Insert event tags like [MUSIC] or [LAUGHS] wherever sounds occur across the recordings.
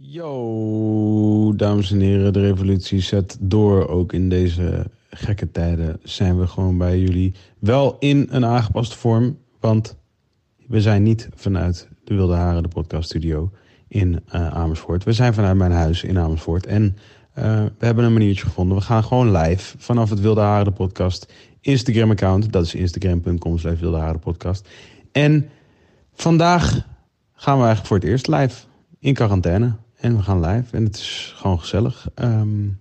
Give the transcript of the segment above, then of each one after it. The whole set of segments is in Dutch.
Yo, dames en heren, de revolutie zet door. Ook in deze gekke tijden zijn we gewoon bij jullie. Wel in een aangepaste vorm, want we zijn niet vanuit de Wilde Haren, de podcaststudio in uh, Amersfoort. We zijn vanuit mijn huis in Amersfoort. En uh, we hebben een maniertje gevonden. We gaan gewoon live vanaf het Wilde Haren, de podcast Instagram-account. Dat is instagram.com slash Wilde Haren podcast. En vandaag gaan we eigenlijk voor het eerst live in quarantaine. En we gaan live en het is gewoon gezellig. Um,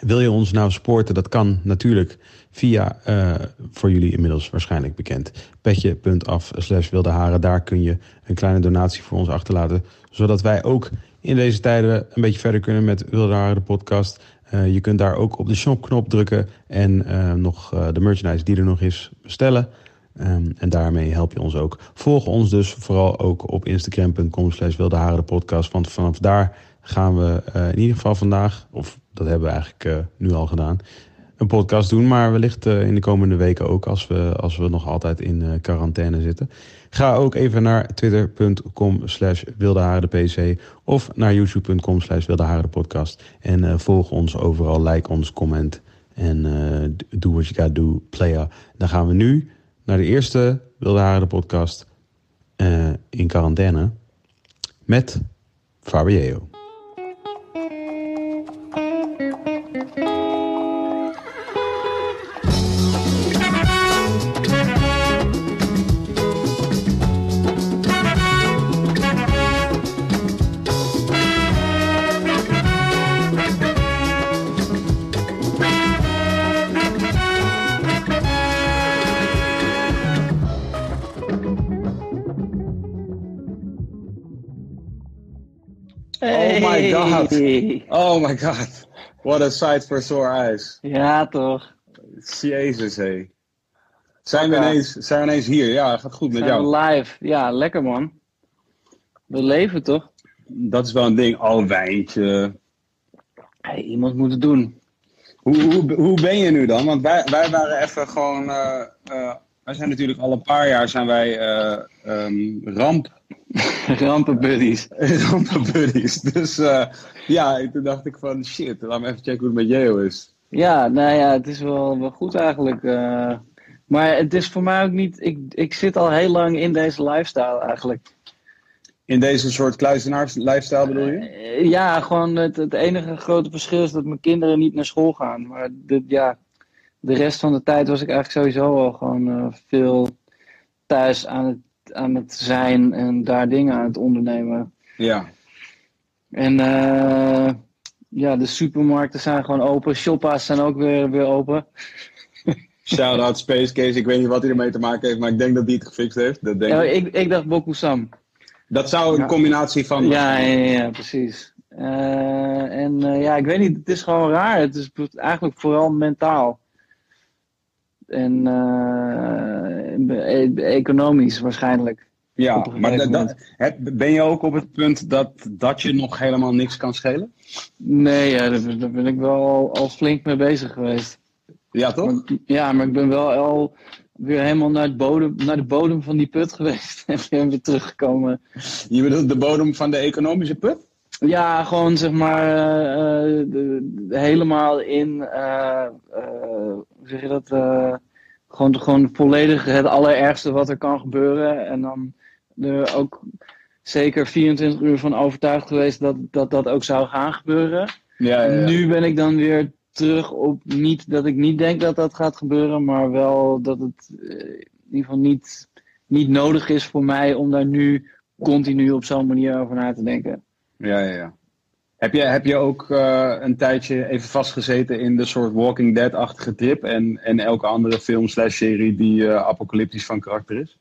wil je ons nou supporten? Dat kan natuurlijk via, uh, voor jullie inmiddels waarschijnlijk bekend, petje.af slash wilde haren. Daar kun je een kleine donatie voor ons achterlaten. Zodat wij ook in deze tijden een beetje verder kunnen met Wilde Haren, de podcast. Uh, je kunt daar ook op de shopknop drukken en uh, nog de merchandise die er nog is bestellen. Um, en daarmee help je ons ook. Volg ons dus vooral ook op instagram.com slash de. Want vanaf daar gaan we uh, in ieder geval vandaag, of dat hebben we eigenlijk uh, nu al gedaan, een podcast doen. Maar wellicht uh, in de komende weken ook, als we, als we nog altijd in quarantaine zitten. Ga ook even naar twitter.com slash pc of naar youtube.com slash podcast. En volg ons overal, like ons, comment en do what you gotta do, player. Dan gaan we nu naar de eerste Wilde Haren de podcast uh, in quarantaine met Fabio. God. [LAUGHS] Oh my god. What a sight for sore eyes. Ja, toch? Jezus, hé. Zijn, we ineens, zijn we ineens hier? Ja, gaat goed met Zijn jou. we live. Ja, lekker man. We leven toch? Dat is wel een ding. Al een wijntje. Hey, iemand moet het doen. Hoe, hoe, hoe ben je nu dan? Want wij, wij waren even gewoon... Uh, uh, wij zijn natuurlijk al een paar jaar zijn wij uh, um, ramp... [LAUGHS] Rampenbuddies. [LAUGHS] Rampenbuddies. Dus ja, toen dacht ik van shit, laat me even checken hoe het met Jeo is. Ja, nou ja, het is wel, wel goed eigenlijk. maar het is voor mij ook niet... Ik, ik zit al heel lang in deze lifestyle eigenlijk. In deze soort kluizenaars lifestyle bedoel je? Uh, ja, gewoon het, het, enige grote verschil is dat mijn kinderen niet naar school gaan. Maar de, ja, de rest van de tijd was ik eigenlijk sowieso al gewoon uh, veel thuis aan het, aan het zijn en daar dingen aan het ondernemen. Ja. En uh, ja, de supermarkten zijn gewoon open. Shoppa's zijn ook weer, weer open. [LAUGHS] Shout-out Space Case. Ik weet niet wat hij ermee te maken heeft, maar ik denk dat hij het gefixt heeft. Dat denk ja, ik. ik, ik dacht Bokusam. Dat zou een ja. combinatie van. Ja, ja, ja, precies. Uh, en uh, ja, ik weet niet, het is gewoon raar. Het is eigenlijk vooral mentaal. En uh, economisch waarschijnlijk. Ja, maar dat, ben je ook op het punt dat, dat je nog helemaal niks kan schelen? Nee, ja, daar, daar ben ik wel al, al, flink mee bezig geweest. Ja, toch? Maar, ja, maar ik ben wel al weer helemaal naar, het bodem, naar de bodem van die put geweest [LAUGHS] en weer, weer teruggekomen. Je bedoelt de bodem van de economische put? Ja, gewoon zeg maar uh, de, de, helemaal in, uh, uh, hoe zeg je dat, gewoon, gewoon volledig het allerergste wat er kan gebeuren. En dan er ook zeker 24 uur van overtuigd geweest dat dat, dat ook zou gaan gebeuren. Ja, ja, ja. Nu ben ik dan weer terug op niet dat ik niet denk dat dat gaat gebeuren, maar wel dat het eh, in ieder geval niet, niet nodig is voor mij om daar nu continu op zo'n manier over na te denken. Ja, ja, ja. Heb je, heb je ook eh, een tijdje even vastgezeten in de soort Walking Dead-achtige trip en, en elke andere film slash serie die eh, apocalyptisch van karakter is?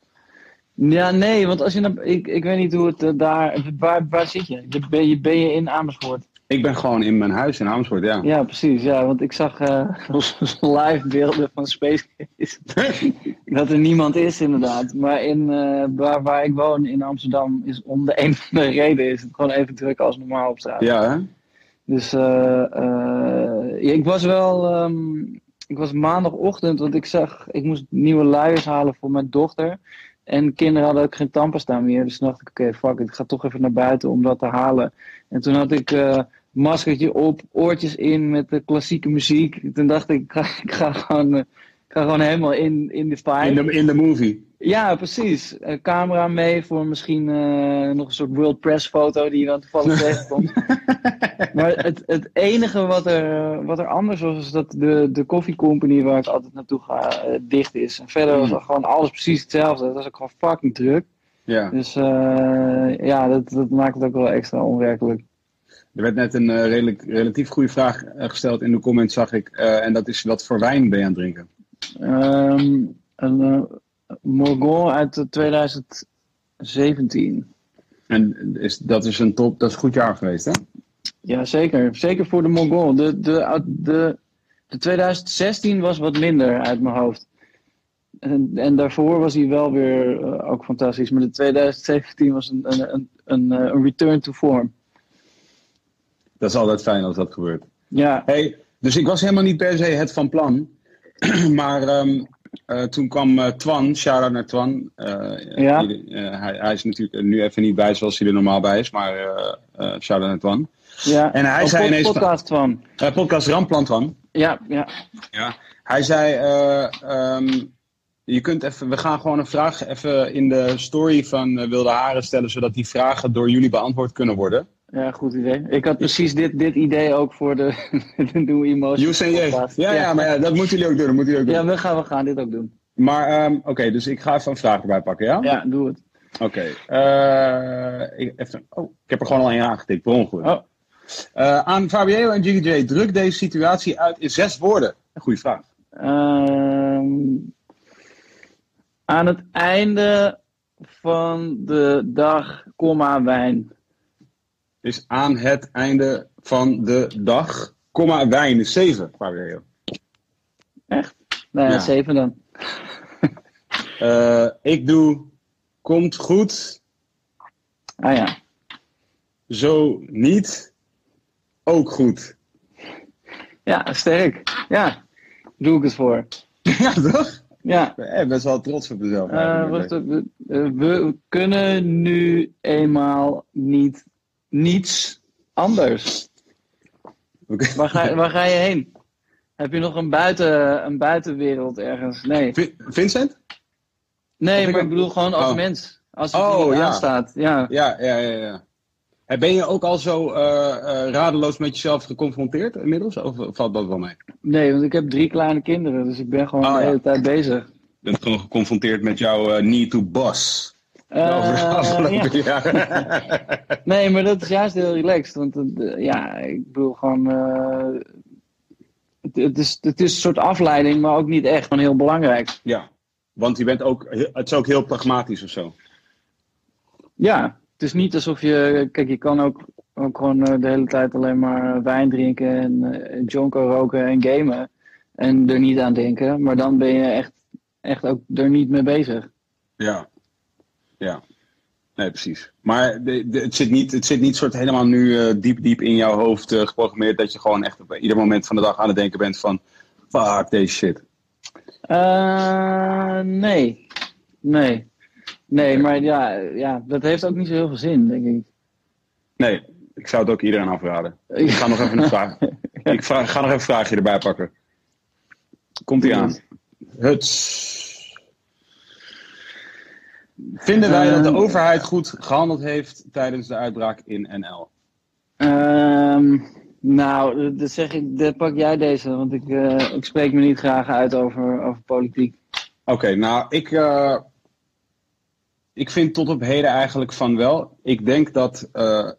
Ja, nee, want als je dan, ik, ik weet niet hoe het eh, daar, waar, waar zit je ben, je? ben je in Amersfoort? Ik ben gewoon in mijn huis in Amersfoort, ja. Ja, precies. Ja, want ik zag eh, [LAUGHS] live beelden van Space Case. [LAUGHS] dat er niemand is, inderdaad. Maar in, eh, waar, waar ik woon, in Amsterdam, is om de een of andere reden is het gewoon even druk als normaal op straat. Ja, hè? Dus ja, ik was wel. ehm, ik was maandagochtend, want ik zag. Ik moest nieuwe luiers halen voor mijn dochter. En kinderen hadden ook geen tandpasta meer. Dus toen dacht ik: oké, fuck it, ik ga toch even naar buiten om dat te halen. En toen had ik. Maskertje op, oortjes in met de klassieke muziek. Toen dacht ik, ik ga, ik ga, gewoon, eh, ik ga gewoon helemaal in, in de vibe. In de, in de movie. Ja, precies. Eh, camera mee voor misschien eh, nog een soort World Press foto die je dan toevallig [LAUGHS] tegenkomt. maar het, het enige wat er, wat er anders was, is dat de, de koffiecompany waar ik altijd naartoe ga dicht is. En verder was Hmm. gewoon alles precies hetzelfde. Het was ook gewoon fucking druk. Ja. Dus ja, dat, dat maakt het ook wel extra onwerkelijk. Er werd net een eh, redelijk, relatief goede vraag eh, gesteld in de comments, zag ik. Eh, en dat is: wat voor wijn ben je aan het drinken? Ehm, een Morgon uit eh, 2017. En is, dat is een top, dat is een goed jaar geweest, hè? Ja, zeker. Zeker voor de Mongol. De, de, de, de 2016 was wat minder uit mijn hoofd. En, en daarvoor was hij wel weer ook fantastisch. Maar de 2017 was een, een, een, een return to form. Dat is altijd fijn als dat gebeurt. Ja, Hey, dus ik was helemaal niet per se het van plan. [CLEARS THROAT] maar ehm, eh, toen kwam eh, Twan, shout-out naar Twan. Eh, Ja. die- hij, hij is natuurlijk nu even niet bij zoals hij er normaal bij is, maar shout-out naar Twan. ja. En hij Een zei pod- ineens- podcast van. Eh, podcast Ramplan Twan. Ja, ja. Ja. Hij zei, eh, ehm, je kunt even, we gaan gewoon een vraag even in de story van Wilde Haren stellen, zodat die vragen door jullie beantwoord kunnen worden. Ja, goed idee. Ik had precies dit, dit idee ook voor de, [LAUGHS] de nieuwe Emotion Use and J. podcast. Ja, ja, maar ja, dat moeten jullie ook doen. Dat moeten jullie ook doen. Ja, we gaan, we gaan dit ook doen. Maar ehm, oké, dus ik ga even een vraag erbij pakken, ja? Ja, doe het. Oké. eh, ik, even, oh, ik heb er gewoon al één aangetikt, per ongeluk. Oh. Eh, aan Fabio en Jiggy J, druk deze situatie uit in zes woorden. Een goede vraag. Ehm, aan het einde van de dag, komma, wijn. Is aan het einde van de dag, komma, wijn is zeven, Fabio. Echt? Nou ja, Ja. zeven dan. [LAUGHS] Eh, ik doe, komt goed, Ah ja. zo niet, ook goed. Ja, sterk. Ja, doe ik het voor. [LAUGHS] ja, toch? Ja. Ik ben best wel trots op mezelf. Eh. Eh, we kunnen nu eenmaal niet niets anders. Waar ga, waar ga je heen? Heb je nog een, buiten, een buitenwereld ergens? Nee. Vin- Vincent? Nee, maar ik bedoel gewoon als Oh. mens. Als het Oh, ja. aanstaat. Ja. Ja, ja, ja. ja. En Ben je ook al zo eh, eh, radeloos met jezelf geconfronteerd inmiddels? Of valt dat wel mee? Nee, want ik heb drie kleine kinderen, dus ik ben gewoon Oh, de ja. hele tijd bezig. Je bent gewoon geconfronteerd met jouw eh, need to boss. De Eh, over- afgelopen ja. jaar. [LAUGHS] Nee, maar dat is juist heel relaxed. Want eh, ja, ik bedoel gewoon. eh, het, het, is, het is een soort afleiding, maar ook niet echt. Gewoon heel belangrijk. ja, want je bent ook, het is ook heel pragmatisch of zo. Ja, het is niet alsof je. Kijk, je kan ook, ook gewoon eh, de hele tijd alleen maar wijn drinken en eh jonko roken en gamen. En er niet aan denken. Maar dan ben je echt, echt ook er niet mee bezig. Ja, ja. Nee, precies. Maar de, de- het, zit niet, het zit niet soort helemaal nu eh, diep, diep in jouw hoofd eh, geprogrammeerd dat je gewoon echt op ieder moment van de dag aan het denken bent van fuck deze shit. Eh, nee. Nee. Nee, maar ja, ja, dat heeft ook niet zo heel veel zin, denk ik. Nee, ik zou het ook iedereen afraden. Ik ga nog even een vraag. [LAUGHS] Ik vraag, ga nog even een vraagje erbij pakken. Komt ie aan. Huts. Vinden wij dat de Ehm. overheid goed gehandeld heeft tijdens de uitbraak in NL? Ehm, nou, dan zeg ik, dan pak jij deze, want ik, eh, ik spreek me niet graag uit over, over politiek. Oké, nou, ik, eh, ik vind tot op heden eigenlijk van wel. Ik denk dat, eh,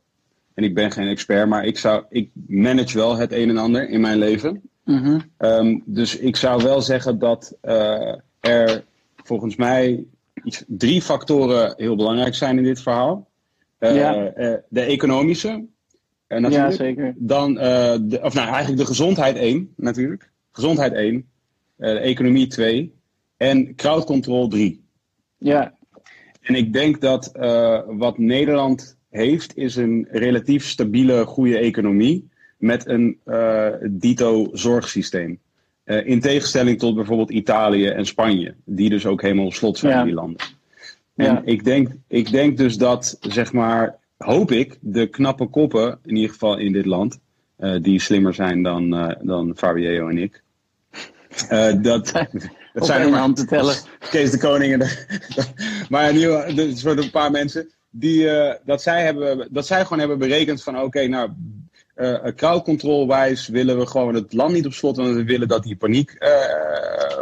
en ik ben geen expert, maar ik, zou, ik manage wel het een en ander in mijn leven. Mhm. Ehm, dus ik zou wel zeggen dat er volgens mij iets, drie factoren heel belangrijk zijn in dit verhaal. Eh, Ja. eh, de economische, eh, Ja, zeker. Dan, de, of nou eigenlijk de gezondheid één, natuurlijk. Gezondheid één, de economie twee en crowd control drie. Ja, En ik denk dat wat Nederland heeft, is een relatief stabiele, goede economie met een dito zorgsysteem. Eh, in tegenstelling tot bijvoorbeeld Italië en Spanje, die dus ook helemaal op slot zijn, Ja. die landen. En Ja. ik, denk, ik denk dus dat, zeg maar, hoop ik, de knappe koppen, in ieder geval in dit land, eh, die slimmer zijn dan, eh dan Fabio en ik. dat, [LAUGHS] dat zijn er maar- hand te tellen. [LAUGHS] Kees de Koning. En de, [LAUGHS] maar in ieder geval, er zijn een paar mensen die dat, zij hebben, dat zij gewoon hebben berekend van oké, nou, crowd wijs willen we gewoon het land niet op slot, want we willen dat die paniek eh,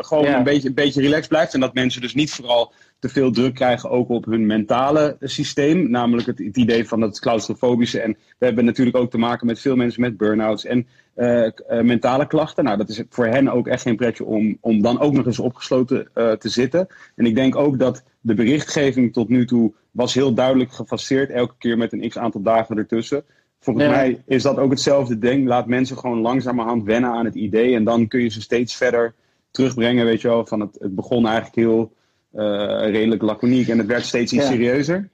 gewoon Ja. een, beetje, een beetje relaxed blijft. En dat mensen dus niet vooral te veel druk krijgen ook op hun mentale systeem. Namelijk het, het idee van het claustrofobische. En we hebben natuurlijk ook te maken met veel mensen met burn-outs en eh, mentale klachten. Nou, dat is voor hen ook echt geen pretje om, om dan ook nog eens opgesloten te zitten. En ik denk ook dat de berichtgeving tot nu toe was heel duidelijk gefaseerd. Elke keer met een x aantal dagen ertussen. Volgens Ja. mij is dat ook hetzelfde ding. Laat mensen gewoon langzamerhand wennen aan het idee. En dan kun je ze steeds verder terugbrengen. Weet je wel, van het, het begon eigenlijk heel eh, redelijk laconiek. En het werd steeds iets Ja. serieuzer.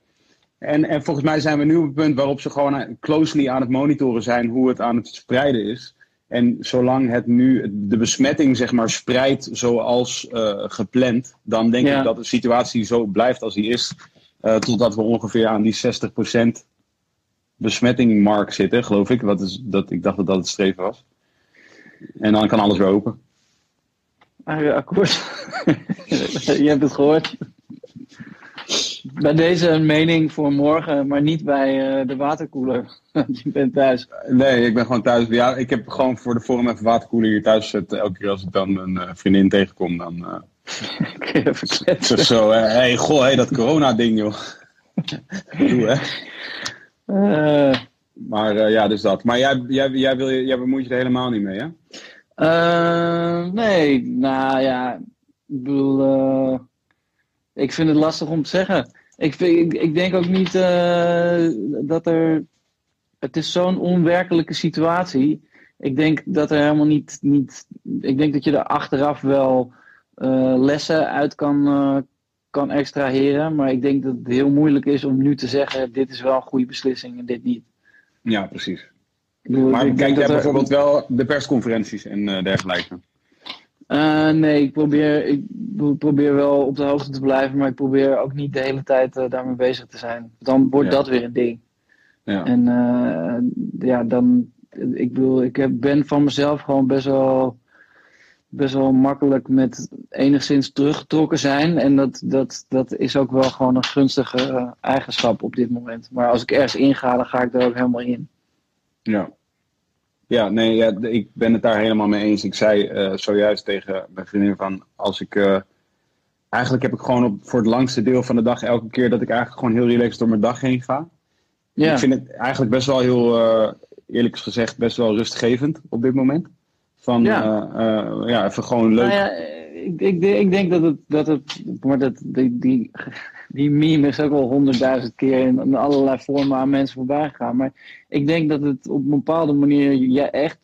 En, en volgens mij zijn we nu op het punt waarop ze gewoon aan- closely aan het monitoren zijn hoe het aan het spreiden is. En zolang het nu de besmetting zeg maar spreidt zoals eh, gepland, dan denk Ja. ik dat de situatie zo blijft als die is. eh, totdat we ongeveer aan die 60% besmettingmark zitten, geloof ik. Wat is, dat, ik dacht dat dat het streven was. En dan kan alles weer open. Ah, akkoord. [LAUGHS] Je hebt het gehoord. Bij deze een mening voor morgen, maar niet bij eh, de waterkoeler. [LAUGHS] Je bent thuis. Nee, ik ben gewoon thuis. Ja, ik heb gewoon voor de vorm even waterkoeler hier thuis gezet. Elke keer als ik dan een eh, vriendin tegenkom, dan... [LAUGHS] Kun je even Zo, kletsen. zo. Hey, goh, hey, dat corona-ding, joh. Doe, hè. Eh, Maar eh, ja, dus dat. Maar jij, jij, jij, wil, jij bemoeit je er helemaal niet mee, hè? eh, nee, nou ja. Ik bedoel, ik vind het lastig om te zeggen. Ik, vind, ik, denk ook niet dat er. Het is zo'n onwerkelijke situatie. Ik denk dat er helemaal niet. niet ik denk dat je er achteraf wel lessen uit kan, eh, kan extraheren. Maar ik denk dat het heel moeilijk is om nu te zeggen: dit is wel een goede beslissing en dit niet. Ja, precies. Bedoel, Maar kijk jij er- bijvoorbeeld wel de persconferenties en eh, dergelijke? Eh, nee, ik probeer, ik pro- probeer wel op de hoogte te blijven, maar ik probeer ook niet de hele tijd eh, daarmee bezig te zijn. Dan wordt Ja. dat weer een ding. Ja. En ja, dan, ik bedoel, ik heb, ben van mezelf gewoon best wel, best wel makkelijk met enigszins teruggetrokken zijn. En dat, dat, dat is ook wel gewoon een gunstige eh, eigenschap op dit moment. Maar als ik ergens inga, dan ga ik er ook helemaal in. Ja. Ja, nee, ja, ik ben het daar helemaal mee eens. Ik zei eh, zojuist tegen mijn vriendin van, als ik... eh, eigenlijk heb ik gewoon op, voor het langste deel van de dag elke keer dat ik eigenlijk gewoon heel relaxed door mijn dag heen ga. Ja, Ik vind het eigenlijk best wel heel, eerlijk gezegd, best wel rustgevend op dit moment. Van, Ja. ja, ja even gewoon leuk. Nou ja, ik, ik, ik denk dat het, dat het maar dat, die, die, die meme is ook wel honderdduizend keer in, allerlei vormen aan mensen voorbij gegaan. Maar ik denk dat het op een bepaalde manier ja, echt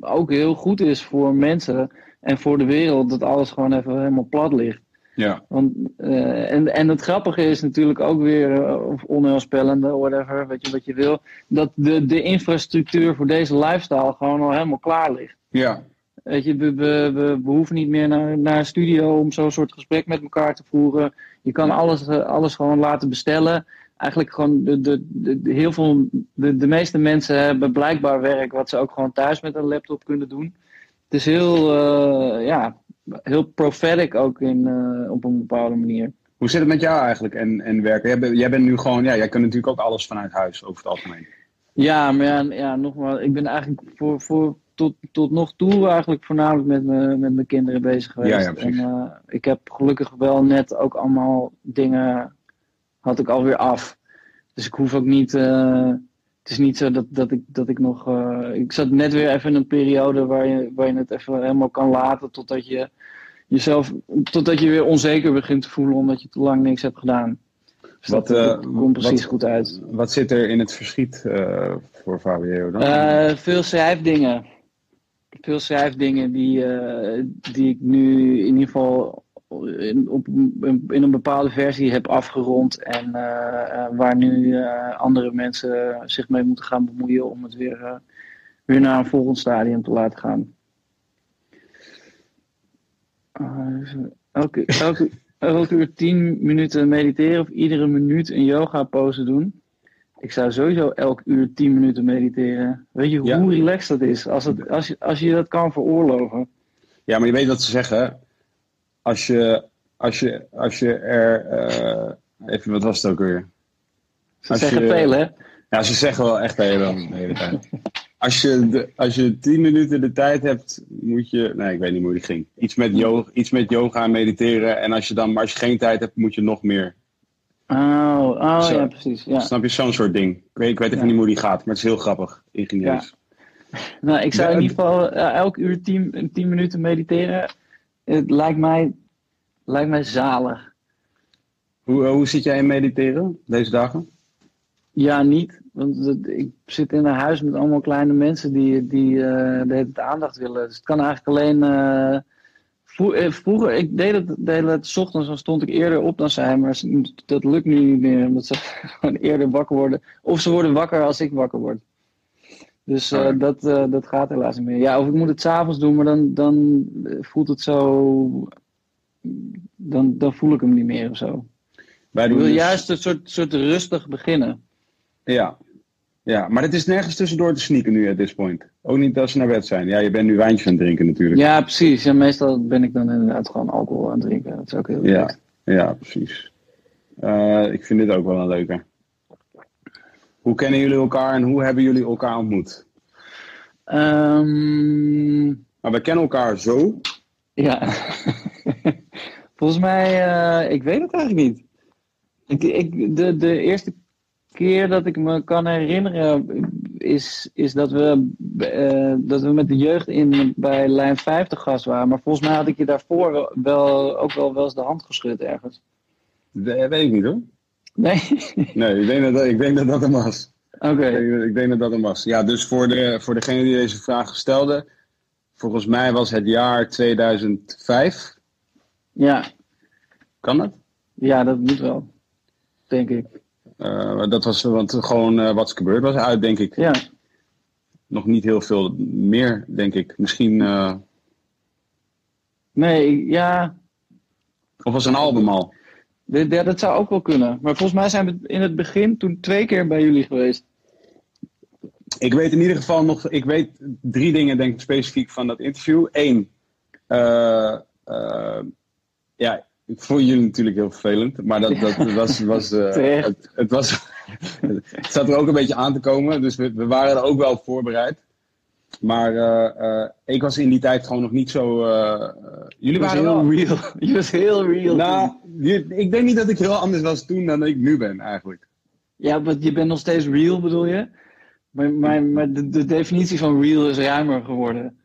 ook heel goed is voor mensen en voor de wereld dat alles gewoon even helemaal plat ligt. Ja, Want, eh, en, en het grappige is natuurlijk ook weer, eh, of onheilspellende, whatever, weet je wat je wil, dat de, de infrastructuur voor deze lifestyle gewoon al helemaal klaar ligt. Ja, Weet je, we, we, we, we hoeven niet meer naar, naar een studio om zo'n soort gesprek met elkaar te voeren. Je kan alles, eh, alles gewoon laten bestellen. Eigenlijk gewoon, de, de, de, heel veel, de, de meeste mensen hebben blijkbaar werk wat ze ook gewoon thuis met een laptop kunnen doen. Het is heel, eh, ja, heel prophetic ook in, eh, op een bepaalde manier. Hoe zit het met jou eigenlijk en, en werken? Jij, bent- jij bent nu gewoon, ja, jij kunt natuurlijk ook alles vanuit huis over het algemeen. Ja, maar ja, ja nogmaals, ik ben eigenlijk voor, voor, tot, tot nog toe eigenlijk voornamelijk met, me, met mijn kinderen bezig geweest. Ja, ja, en eh, ik heb gelukkig wel net ook allemaal dingen, had ik alweer af. Dus ik hoef ook niet, eh, het is niet zo dat, dat, ik, dat ik nog, eh, ik zat net weer even in een periode waar je, waar je het even helemaal kan laten totdat je jezelf, totdat je weer onzeker begint te voelen omdat je te lang niks hebt gedaan. Dus Wat, dat, komt precies wat- goed uit. Wat zit er in het verschiet voor Fabio dan? Veel schrijfdingen. Veel schrijfdingen die, eh, die ik nu in ieder geval in, op, in een bepaalde versie heb afgerond. En eh, eh, waar nu andere mensen zich mee moeten gaan bemoeien om het weer, weer naar een volgend stadium te laten gaan. Eh, elke, elke, elke uur 10 minuten mediteren of iedere minuut een yoga pose doen. Ik zou sowieso elk uur 10 minuten mediteren. Weet je Ja. hoe relaxed dat is? Als, het, als, je, als je dat kan veroorloven. Ja, maar je weet wat ze zeggen. Als je, als je, als je er. eh, even, wat was het ook weer? Ze Als zeggen je- veel, hè? Ja, ze zeggen wel echt de hele, de hele tijd. Als je, de, als je tien minuten de tijd hebt, moet je. Nee, ik weet niet hoe die ging. Iets met, yoga, iets met yoga en mediteren. En als je dan, maar als je geen tijd hebt, moet je nog meer. Oh, oh Zo. ja, precies. Ja. Snap je zo'n soort ding? Ik weet, ik weet even Ja. niet hoe die gaat, maar het is heel grappig. Ingenieus. [LAUGHS] Nou, ik zou Ja, in ieder geval eh, elk uur 10, 10 minuten mediteren. Het lijkt mij, lijkt mij zalig. Hoe, eh, hoe zit jij in mediteren deze dagen? Ja, niet. Want ik zit in een huis met allemaal kleine mensen die, die eh, de hele aandacht willen. Dus het kan eigenlijk alleen. Eh, vro- vroeger, ik deed het, deed het 's ochtends, dan stond ik eerder op dan zij. Maar dat lukt nu niet meer, omdat ze [LAUGHS] gewoon eerder wakker worden. Of ze worden wakker als ik wakker word. Dus eh, Oh dat, eh, dat gaat helaas niet meer. Ja, of ik moet het s'avonds doen, maar dan, dan voelt het zo. Dan, dan voel ik hem niet meer of zo. Wij Ik wil dus- juist een soort, soort rustig beginnen. Ja. Ja, maar het is nergens tussendoor te sneaken nu at this point. Ook niet als ze naar bed zijn. Ja, je bent nu wijntjes aan het drinken natuurlijk. Ja, precies. Ja, meestal ben ik dan inderdaad gewoon alcohol aan het drinken. Dat is ook heel Ja, leuk. ja precies. Eh, ik vind dit ook wel een leuke. Hoe kennen jullie elkaar en hoe hebben jullie elkaar ontmoet? Maar we kennen elkaar zo. ja. [LAUGHS] Volgens mij, eh, ik weet het eigenlijk niet. Ik, ik, de, de eerste keer dat ik me kan herinneren is, is dat, we, eh, dat we met de jeugd in, bij lijn 50 gast waren. Maar volgens mij had ik je daarvoor wel, ook wel, wel eens de hand geschud ergens. Dat weet ik niet hoor. Nee? Nee, ik denk dat ik denk dat, dat hem was. Oké. Ik denk, ik denk dat dat hem was. Ja, dus voor, de, voor degene die deze vraag stelde. Volgens mij was het jaar 2005. Ja. Kan dat? ja, dat moet wel. Denk ik. Eh, dat was want gewoon eh, wat is gebeurd was uit, denk ik. Ja. Nog niet heel veel meer, denk ik. Misschien. eh, Nee, ja, of was een album al? dat zou ook wel kunnen. Maar volgens mij zijn we in het begin toen twee keer bij jullie geweest. Ik weet in ieder geval nog. Ik weet drie dingen, denk ik, specifiek van dat interview. Eén. eh, ja, ik vond jullie natuurlijk heel vervelend. Maar dat, dat [LAUGHS] was. was eh, het, het was. [LAUGHS] het zat er ook een beetje aan te komen. Dus we, we waren er ook wel op voorbereid. Maar eh, eh, ik was in die tijd gewoon nog niet zo. jullie waren wel. heel real. [LAUGHS] Je was heel real. Nou, je- ik denk niet dat ik heel anders was toen dan ik nu ben, eigenlijk. Ja, want je bent nog steeds real, bedoel je? Maar, maar, maar de, de definitie van real is ruimer geworden.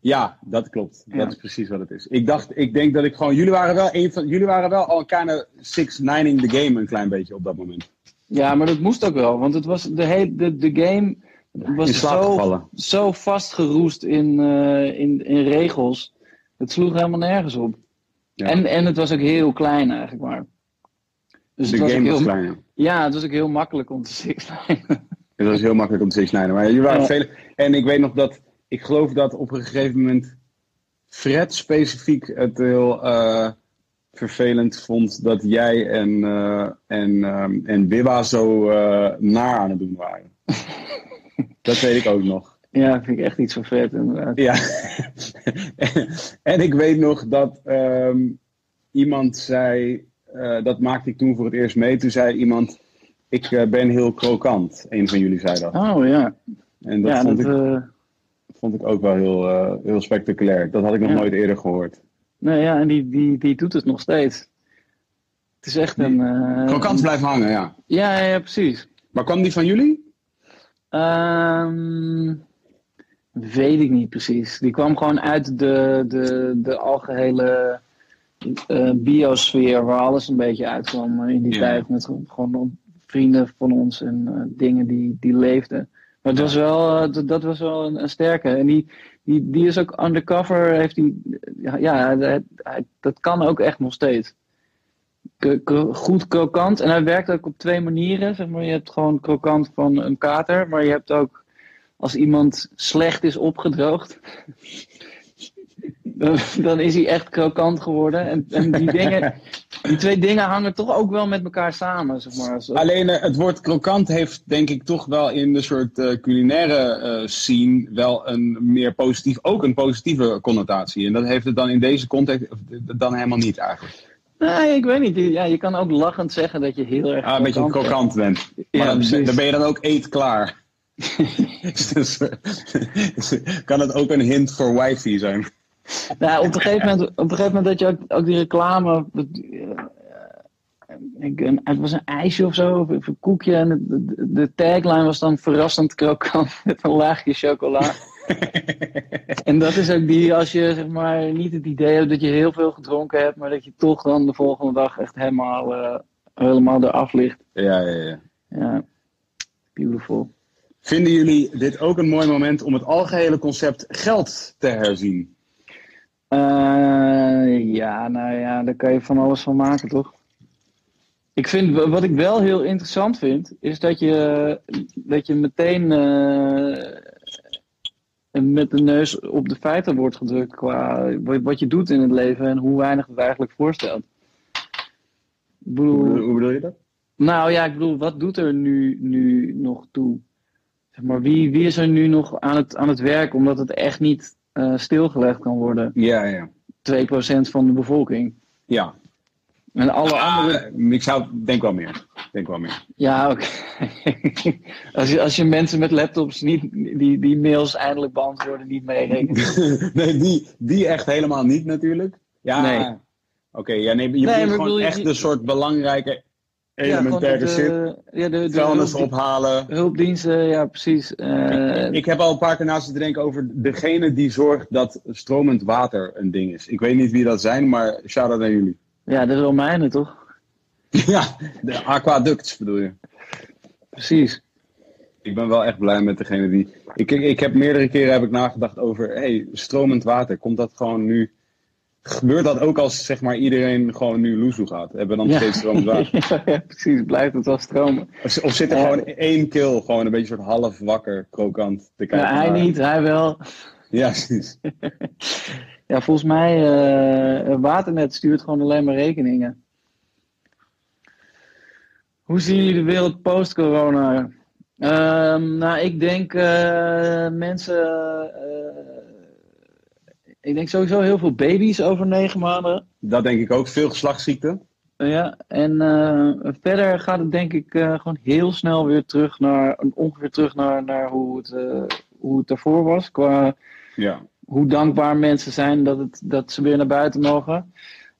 Ja, dat klopt. Ja. Dat is precies wat het is. Ik dacht, ik denk dat ik gewoon. Jullie waren wel een van. Jullie waren wel al kind of six nining the game een klein beetje op dat moment. Ja, maar dat moest ook wel. Want het was de, hele, de, de game In was zo, zo vastgeroest in, eh, in, in regels. Het sloeg helemaal nergens op. Ja. En, en het was ook heel klein eigenlijk maar. Dus De het was ook game was heel, kleiner. Ja, het was ook heel makkelijk om te [LAUGHS] sixlijnen. Het was heel makkelijk om te snijden. Maar jullie waren Ja. veel. En ik weet nog dat. Ik geloof dat op een gegeven moment. Fred specifiek het heel eh, vervelend vond dat jij en, eh en, ehm, en Bibba zo eh, naar aan het doen waren. [LAUGHS] dat weet ik ook nog. Ja, vind ik echt iets van vet inderdaad. Ja. [LAUGHS] en ik weet nog dat ehm, iemand zei. dat maakte ik toen voor het eerst mee. Toen zei iemand, ik ben heel krokant. Een van jullie zei dat. Oh ja. En dat, ja, vond, dat, ik, vond ik ook wel heel, eh, heel spectaculair. Dat had ik nog Ja. nooit eerder gehoord. nee, ja, en die, die, die doet het nog steeds. Het is echt een... eh, Krokant blijft hangen, ja. Ja, ja, ja, precies. Maar kwam die van jullie? Ehm, weet ik niet precies. Die kwam gewoon uit de, de, de algehele eh, biosfeer waar alles een beetje uitkwam in die Ja. tijd. Met gewoon vrienden van ons en dingen die, die leefden. Maar het was wel, eh, dat, dat was wel een, een sterke. En die, die, die is ook undercover, heeft die, ja, ja hij- hij- dat kan ook echt nog steeds. Goed krokant. En hij werkt ook op twee manieren. Zeg maar. Je hebt gewoon krokant van een kater, maar je hebt ook als iemand slecht is opgedroogd. [LAUGHS] Dan, dan is hij echt krokant geworden. En, en die, dingen, die twee dingen hangen toch ook wel met elkaar samen. Zeg maar. Alleen eh, het woord krokant heeft denk ik toch wel in de soort eh, culinaire eh, scene wel een meer positief, ook een positieve connotatie. En dat heeft het dan in deze context dan helemaal niet eigenlijk. Nee, ik weet niet. Ja, je kan ook lachend zeggen dat je heel erg Ah, een beetje krokant bent. Ja, Maar dan, precies. dan ben je dan ook eetklaar. [LAUGHS] [LAUGHS] dus, [LAUGHS] kan het ook een hint voor wifi zijn? [LAUGHS] Nou, op een gegeven moment, op een gegeven moment dat je ook, ook die reclame. dat, eh, ik, een- het was een ijsje of zo, of een koekje. En de, de, de tagline was dan verrassend krokant [LAUGHS] met een laagje chocola. [LAUGHS] en dat is ook die, als je zeg maar niet het idee hebt dat je heel veel gedronken hebt, maar dat je toch dan de volgende dag echt helemaal, eh, helemaal eraf ligt. Ja, ja, ja. Ja, beautiful. Vinden jullie dit ook een mooi moment om het algehele concept geld te herzien? Eh, ja, nou ja, daar kan je van alles van maken, toch? Ik vind, wat ik wel heel interessant vind, is dat je, dat je meteen eh, met de neus op de feiten wordt gedrukt qua wat je doet in het leven en hoe weinig het eigenlijk voorstelt. Ik bedoel, Hoe bedoel je dat? nou ja, ik bedoel, wat doet er nu, nu nog toe? Zeg maar, wie, wie is er nu nog aan het, aan het werk omdat het echt niet eh, stilgelegd kan worden? Ja, ja. 2% van de bevolking. Ja. En alle andere. Ah, ik zou denk wel meer. Denk wel meer. Ja, oké. [LAUGHS] als, je, als je mensen met laptops niet, die, die mails eindelijk beantwoorden, niet meerekent. [LAUGHS] nee, die, die echt helemaal niet natuurlijk. Ja, Nee. oké. ja, nee, je Nee, maar bedoelt ik gewoon je- echt de soort belangrijke elementaire shit. eh, ja, de, de Vuilnis ophalen. hulpdiensten, ja, precies. Eh, Ik heb al een paar keer naast zitten denken over degene die zorgt dat stromend water een ding is. Ik weet niet wie dat zijn, maar shout-out naar jullie. ja, de Romeinen, toch? [LAUGHS] ja, de aquaducts bedoel je. Precies. Ik ben wel echt blij met degene die. Ik, ik, ik heb meerdere keren heb ik nagedacht over, hey, stromend water, komt dat gewoon nu? Gebeurt dat ook als zeg maar iedereen gewoon nu loezoe gaat? Hebben we dan steeds stromend water? [LAUGHS] ja, precies. Blijft het wel stromen. Of, of zit er Ja. gewoon één kil, gewoon een beetje soort half wakker, krokant te kijken? Ja, hij naar- niet, hij wel. Ja, precies. [LAUGHS] Ja, volgens mij, eh Waternet stuurt gewoon alleen maar rekeningen. Hoe zien jullie de wereld post-corona? Ehm, nou, ik denk eh, mensen. Ik denk sowieso heel veel baby's over negen maanden. Dat denk ik ook. Veel geslachtsziekten. Ja, en eh, verder gaat het denk ik eh, gewoon heel snel weer terug naar, ongeveer terug naar, naar hoe, het, eh, hoe het daarvoor was. Qua Ja. hoe dankbaar mensen zijn dat, het, dat ze weer naar buiten mogen.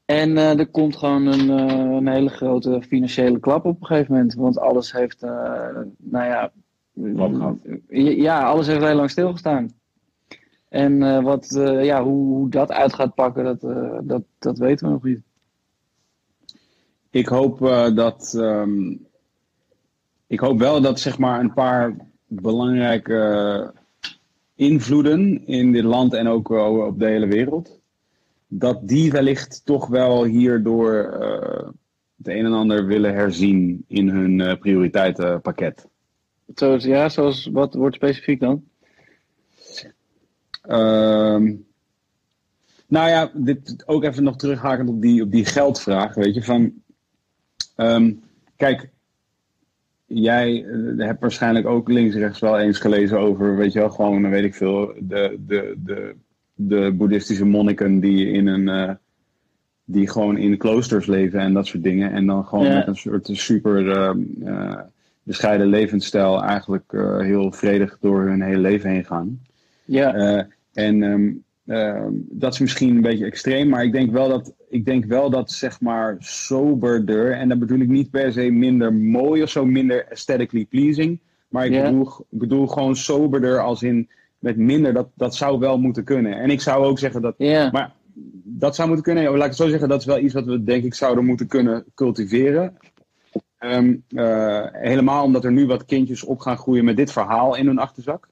En er komt gewoon een, een hele grote financiële klap op een gegeven moment. Want alles heeft, nou ja, ja, alles heeft heel lang stilgestaan. En eh, wat, eh, ja, hoe, hoe dat uit gaat pakken, dat, eh, dat, dat weten we nog niet. Ik hoop dat. ehm, ik hoop wel dat zeg maar een paar belangrijke invloeden in dit land en ook op de hele wereld. Dat die wellicht toch wel hierdoor het een en ander willen herzien in hun prioriteitenpakket. Zoals, ja, zoals wat wordt specifiek dan? Ehm, nou ja, dit ook even nog terughakend op die, op die geldvraag. Weet je, van. ehm, kijk, jij eh, hebt waarschijnlijk ook links-rechts wel eens gelezen over, weet je wel, gewoon, weet ik veel, de, de, de, de boeddhistische monniken die in een. eh, die gewoon in kloosters leven en dat soort dingen. En dan gewoon Ja. met een soort super ehm, eh, bescheiden levensstijl eigenlijk heel vredig door hun hele leven heen gaan. Ja, Eh, en ehm, ehm, dat is misschien een beetje extreem, maar ik denk wel dat, ik denk wel dat zeg maar soberder, en dat bedoel ik niet per se minder mooi of zo, minder aesthetically pleasing, maar ik Ja. bedoel, ik bedoel gewoon soberder als in met minder, dat, dat zou wel moeten kunnen. En ik zou ook zeggen dat, ja. maar dat zou moeten kunnen, laat ik het zo zeggen, dat is wel iets wat we denk ik zouden moeten kunnen cultiveren. Ehm, eh, helemaal omdat er nu wat kindjes op gaan groeien met dit verhaal in hun achterzak.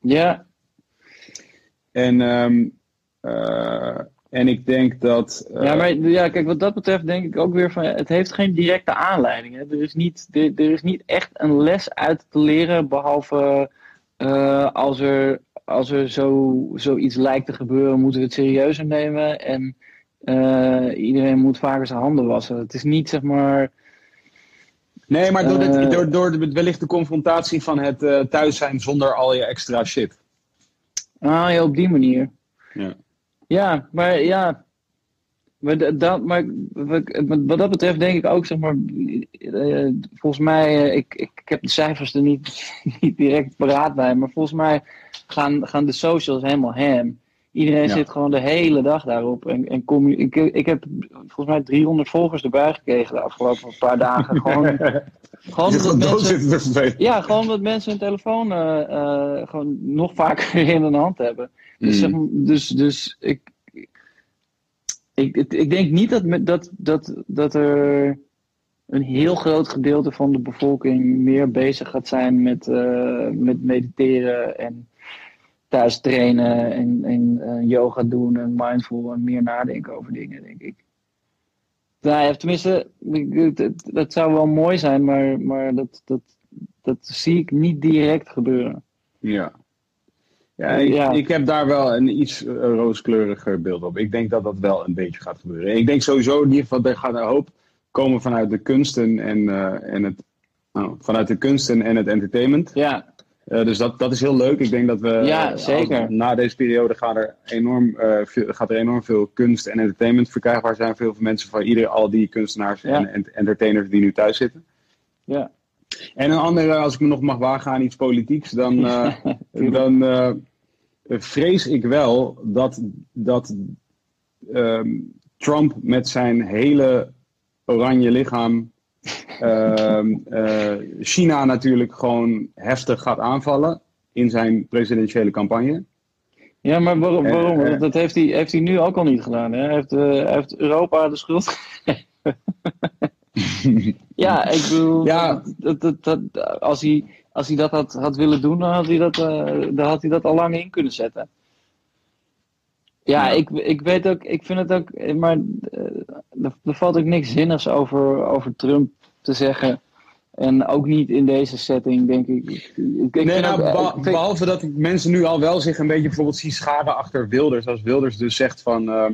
ja. En, ehm, eh, en ik denk dat. eh, Ja, maar ja, kijk, wat dat betreft denk ik ook weer van, het heeft geen directe aanleiding. Hè. Er, is niet, er, er is niet echt een les uit te leren, behalve eh, als er, als er zo, zoiets lijkt te gebeuren, moeten we het serieuzer nemen. En iedereen moet vaker zijn handen wassen. Het is niet, zeg maar, Nee, maar door, dit- door, door de, wellicht de confrontatie van het thuis zijn zonder al je extra shit. Ah ja, op die manier. Ja. Ja, maar ja. Maar, dat, maar wat dat betreft denk ik ook, zeg maar, eh, volgens mij, eh, ik, ik, ik heb de cijfers er niet, [LAUGHS] niet direct paraat bij, maar volgens mij gaan, gaan de socials helemaal ham. Iedereen Ja. zit gewoon de hele dag daarop. En, en kom, je- ik, ik heb volgens mij 300 volgers erbij gekregen de afgelopen paar dagen. [LAUGHS] Gewoon, gewoon dood mensen, ja, gewoon omdat mensen hun telefoon eh, eh, gewoon nog vaker [LAUGHS] in hun hand hebben. Dus, Mm. maar- dus, dus ik, ik, ik, denk niet dat, dat, dat, dat er een heel groot gedeelte van de bevolking meer bezig gaat zijn met, eh, met mediteren en thuis trainen en, en eh, yoga doen en mindful en meer nadenken over dingen, denk ik. Nou ja, tenminste, dat, dat zou wel mooi zijn, maar, maar dat, dat, dat zie ik niet direct gebeuren. Ja. Ja, ik, Ja. ik heb daar wel een iets eh, rooskleuriger beeld op. Ik denk dat dat wel een beetje gaat gebeuren. Ik denk sowieso in ieder geval, er gaat een hoop komen vanuit de kunsten en, eh, en het. nou, vanuit de kunsten en het entertainment. Ja, Eh, dus dat, dat is heel leuk. Ik denk dat we Ja, eh, zeker. als- na deze periode gaat er, enorm, eh, veel, gaat er enorm veel kunst en entertainment verkrijgbaar zijn. Veel mensen van ieder, al die kunstenaars Ja. en, en entertainers die nu thuis zitten. ja. En een andere, als ik me nog mag wagen aan iets politieks, dan, [LAUGHS] dan vrees ik wel dat, dat ehm, Trump met zijn hele oranje lichaam China natuurlijk gewoon heftig gaat aanvallen in zijn presidentiële campagne. Ja, maar waarom? Eh, waarom? eh. dat heeft hij, heeft hij nu ook al niet gedaan. Hè? Hij, heeft, eh, hij heeft Europa de schuld gegeven. [LAUGHS] ja, ik bedoel, Ja. dat, dat, dat, als, hij, als hij dat had, had willen doen, dan had hij dat, eh, dan had hij dat al lang in kunnen zetten. Ja, Ja. Ik, ik weet ook, ik vind het ook, maar eh, er, er valt ook niks zinnigs over, over Trump te zeggen. En ook niet in deze setting, denk ik. ik, ik nee, nou, ook- beha- ik vind- behalve dat ik mensen nu al wel zich een beetje bijvoorbeeld zie scharen achter Wilders. Als Wilders dus zegt van, ehm,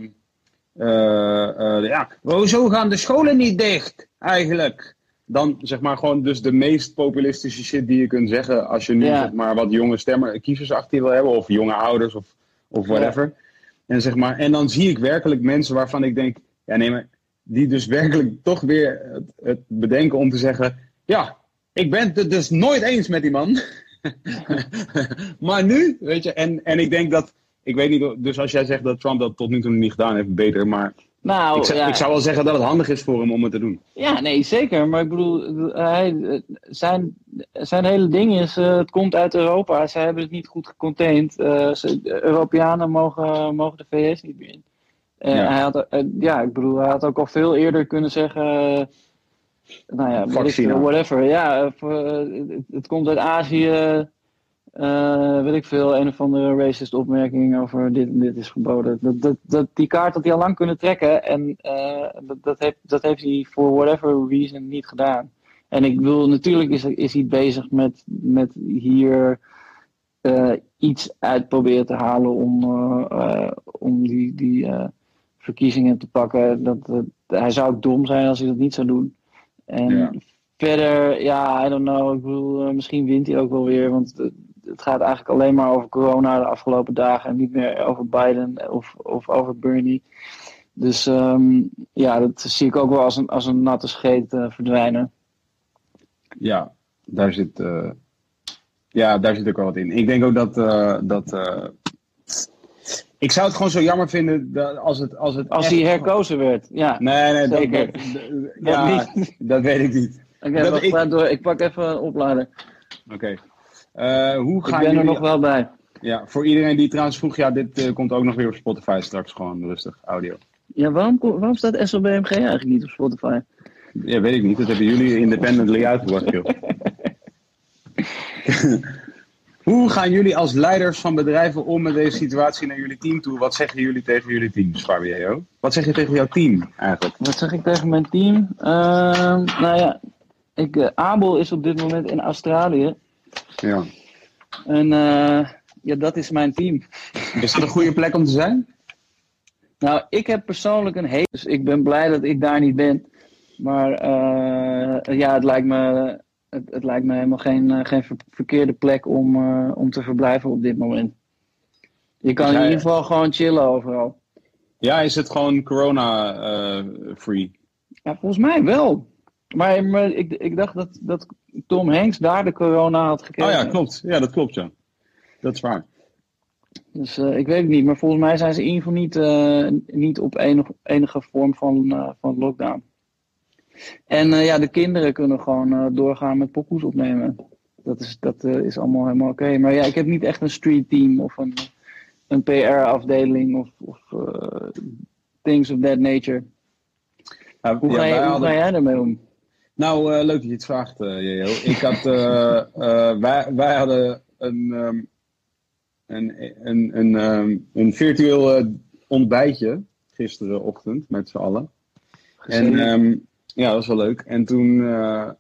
eh, eh, ja, hoezo gaan de scholen niet dicht eigenlijk? Dan zeg maar gewoon dus de meest populistische shit die je kunt zeggen als je nu Ja. zeg maar wat jonge stemmer, kiezers achter je wil hebben of jonge ouders of, of whatever. En, zeg maar, en dan zie ik werkelijk mensen waarvan ik denk, ja nee maar, die dus [LAUGHS] werkelijk toch weer het, bedenken om te zeggen, ja, ik ben het dus nooit eens met die man. [LAUGHS] maar nu, weet je, en, en ik denk dat, ik weet niet, dus als jij zegt dat Trump dat tot nu toe niet gedaan heeft, beter, maar nou, ik, zou, ja. ik zou wel zeggen dat het handig is voor hem om het te doen. Ja, nee, zeker. Maar ik bedoel, hij, zijn, zijn hele ding is, eh, het komt uit Europa. Zij hebben het niet goed gecontained. Eh, ze- de Europeanen mogen, mogen de VS niet meer in. Eh, Ja. hij had, eh, ja, ik bedoel, hij had ook al veel eerder kunnen zeggen, eh, nou ja, whatever. Ja, eh, het komt uit Azië. Eh, weet ik veel, een of andere racist opmerking over dit en dit is verboden. Dat, dat, dat, die kaart had hij al lang kunnen trekken en eh, dat, dat, heeft, dat heeft hij voor whatever reason niet gedaan. En ik bedoel, natuurlijk is, is hij bezig met, met hier eh, iets uit proberen te halen om, om die, die verkiezingen te pakken. Dat, hij zou ook dom zijn als hij dat niet zou doen. En Ja. verder, ja, I don't know. Ik bedoel, misschien wint hij ook wel weer. Want het, gaat eigenlijk alleen maar over corona de afgelopen dagen. En niet meer over Biden of, of over Bernie. Dus ehm, ja, dat zie ik ook wel als een, als een natte scheet uh, verdwijnen. Ja, daar zit, uh, ja, daar zit ook wel wat in. Ik denk ook dat. Uh, dat ik zou het gewoon zo jammer vinden dat als het. Als, het als hij herkozen werd, ja. Nee, nee, zeker. Dat, dat, ja, dat weet ik niet. [LAUGHS] Oké, okay, ik... door. Ik pak even een oplader. Oké. Okay. Hoe ga ik ben er nog wel bij. Ja, voor iedereen die trouwens vroeg, ja, dit komt ook nog weer op Spotify straks gewoon rustig, audio. Ja, waarom, waarom staat SLBMG eigenlijk niet op Spotify? Ja, weet ik niet. Dat hebben jullie independently uitgebracht, joh. [LAUGHS] Hoe gaan jullie als leiders van bedrijven om met deze situatie naar jullie team toe? Wat zeggen jullie tegen jullie teams, Fabio? Wat zeg je tegen jouw team eigenlijk? Wat zeg ik tegen mijn team? Uh, nou ja, ik, uh, Abel is op dit moment in Australië. Ja. En uh, ja, dat is mijn team. Is dat een goede plek om te zijn? Nou, ik heb persoonlijk een heet, dus ik ben blij dat ik daar niet ben. Maar uh, ja, het lijkt me, het, het lijkt me helemaal geen, uh, geen verkeerde plek om, uh, om te verblijven op dit moment. Je kan in ieder geval gewoon chillen overal. Ja, is het gewoon corona-free? ja, volgens mij wel. Maar, maar ik, ik dacht dat, dat Tom Hanks daar de corona had gekregen. Oh ja, klopt. Ja, dat klopt, ja. Dat is waar. Dus uh, ik weet het niet, maar volgens mij zijn ze in ieder geval niet, uh, niet op enig, enige vorm van, uh, van lockdown. En ja, de kinderen kunnen gewoon doorgaan met pokoes opnemen. Dat is, dat, is allemaal helemaal oké. Okay. Maar ja, ik heb niet echt een street team of een, een PR-afdeling of, of things of that nature. Nou, hoe, ja, ga, je, hoe hadden... ga jij ermee om? Nou, leuk dat je het vraagt, Jeo. Ik had, wij, wij hadden een... Um een, een, een, um, een virtueel uh, ontbijtje gisterenochtend met z'n allen. En um, ja, dat was wel leuk. En toen, uh,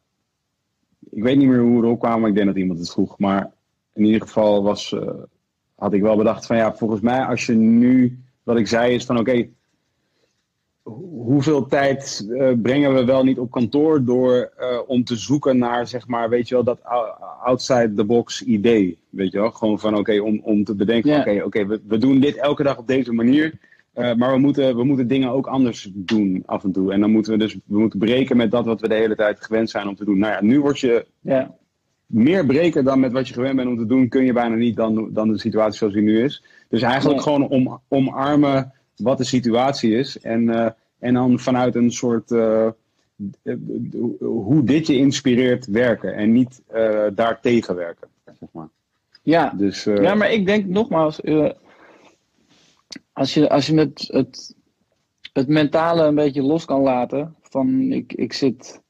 ik weet niet meer hoe we erop kwamen, ik denk dat iemand het vroeg. Maar in ieder geval was, uh, had ik wel bedacht van ja, volgens mij als je nu, wat ik zei is van oké, okay, hoeveel tijd uh, brengen we wel niet op kantoor door uh, om te zoeken naar, zeg maar, weet je wel, dat outside the box idee. Weet je wel, gewoon van oké, okay, om, om te bedenken, oké, yeah. oké, okay, we, we doen dit elke dag op deze manier. Uh, maar we moeten, we moeten dingen ook anders doen af en toe. En dan moeten we dus we moeten breken met dat wat we de hele tijd gewend zijn om te doen. Nou ja, nu word je yeah. meer breken dan met wat je gewend bent om te doen, kun je bijna niet dan, dan de situatie zoals die nu is. Dus eigenlijk yeah. gewoon om, omarmen wat de situatie is. En, uh, en dan vanuit een soort uh, hoe dit je inspireert werken. En niet uh, daartegen werken. Zeg maar. Ja. Dus, ja, maar ik denk nogmaals, als je, als je het, het, het mentale een beetje los kan laten. Van ik, ik zit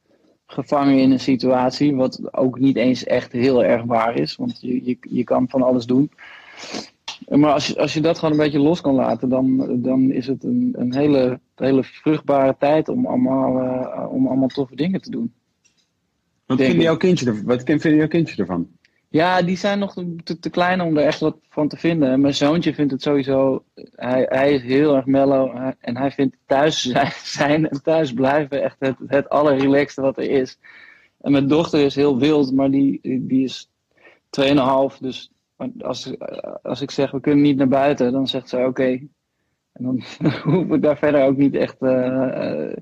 gevangen in een situatie, wat ook niet eens echt heel erg waar is. Want je, je, je kan van alles doen. Maar als je, als je dat gewoon een beetje los kan laten, dan, dan is het een, een hele, hele vruchtbare tijd om allemaal, uh, om allemaal toffe dingen te doen. Wat vindt jouw kindje, wat jouw kindje ervan? Ja, die zijn nog te, te, klein om er echt wat van te vinden. En mijn zoontje vindt het sowieso, hij, hij is heel erg mellow en hij vindt thuis [LAUGHS] zijn en thuis blijven echt het, het allerrelaxte wat er is. En mijn dochter is heel wild, maar die, die is 2,5, dus als, als ik zeg we kunnen niet naar buiten, dan zegt ze oké. Okay. En dan [LAUGHS] hoef ik daar verder ook niet echt uh,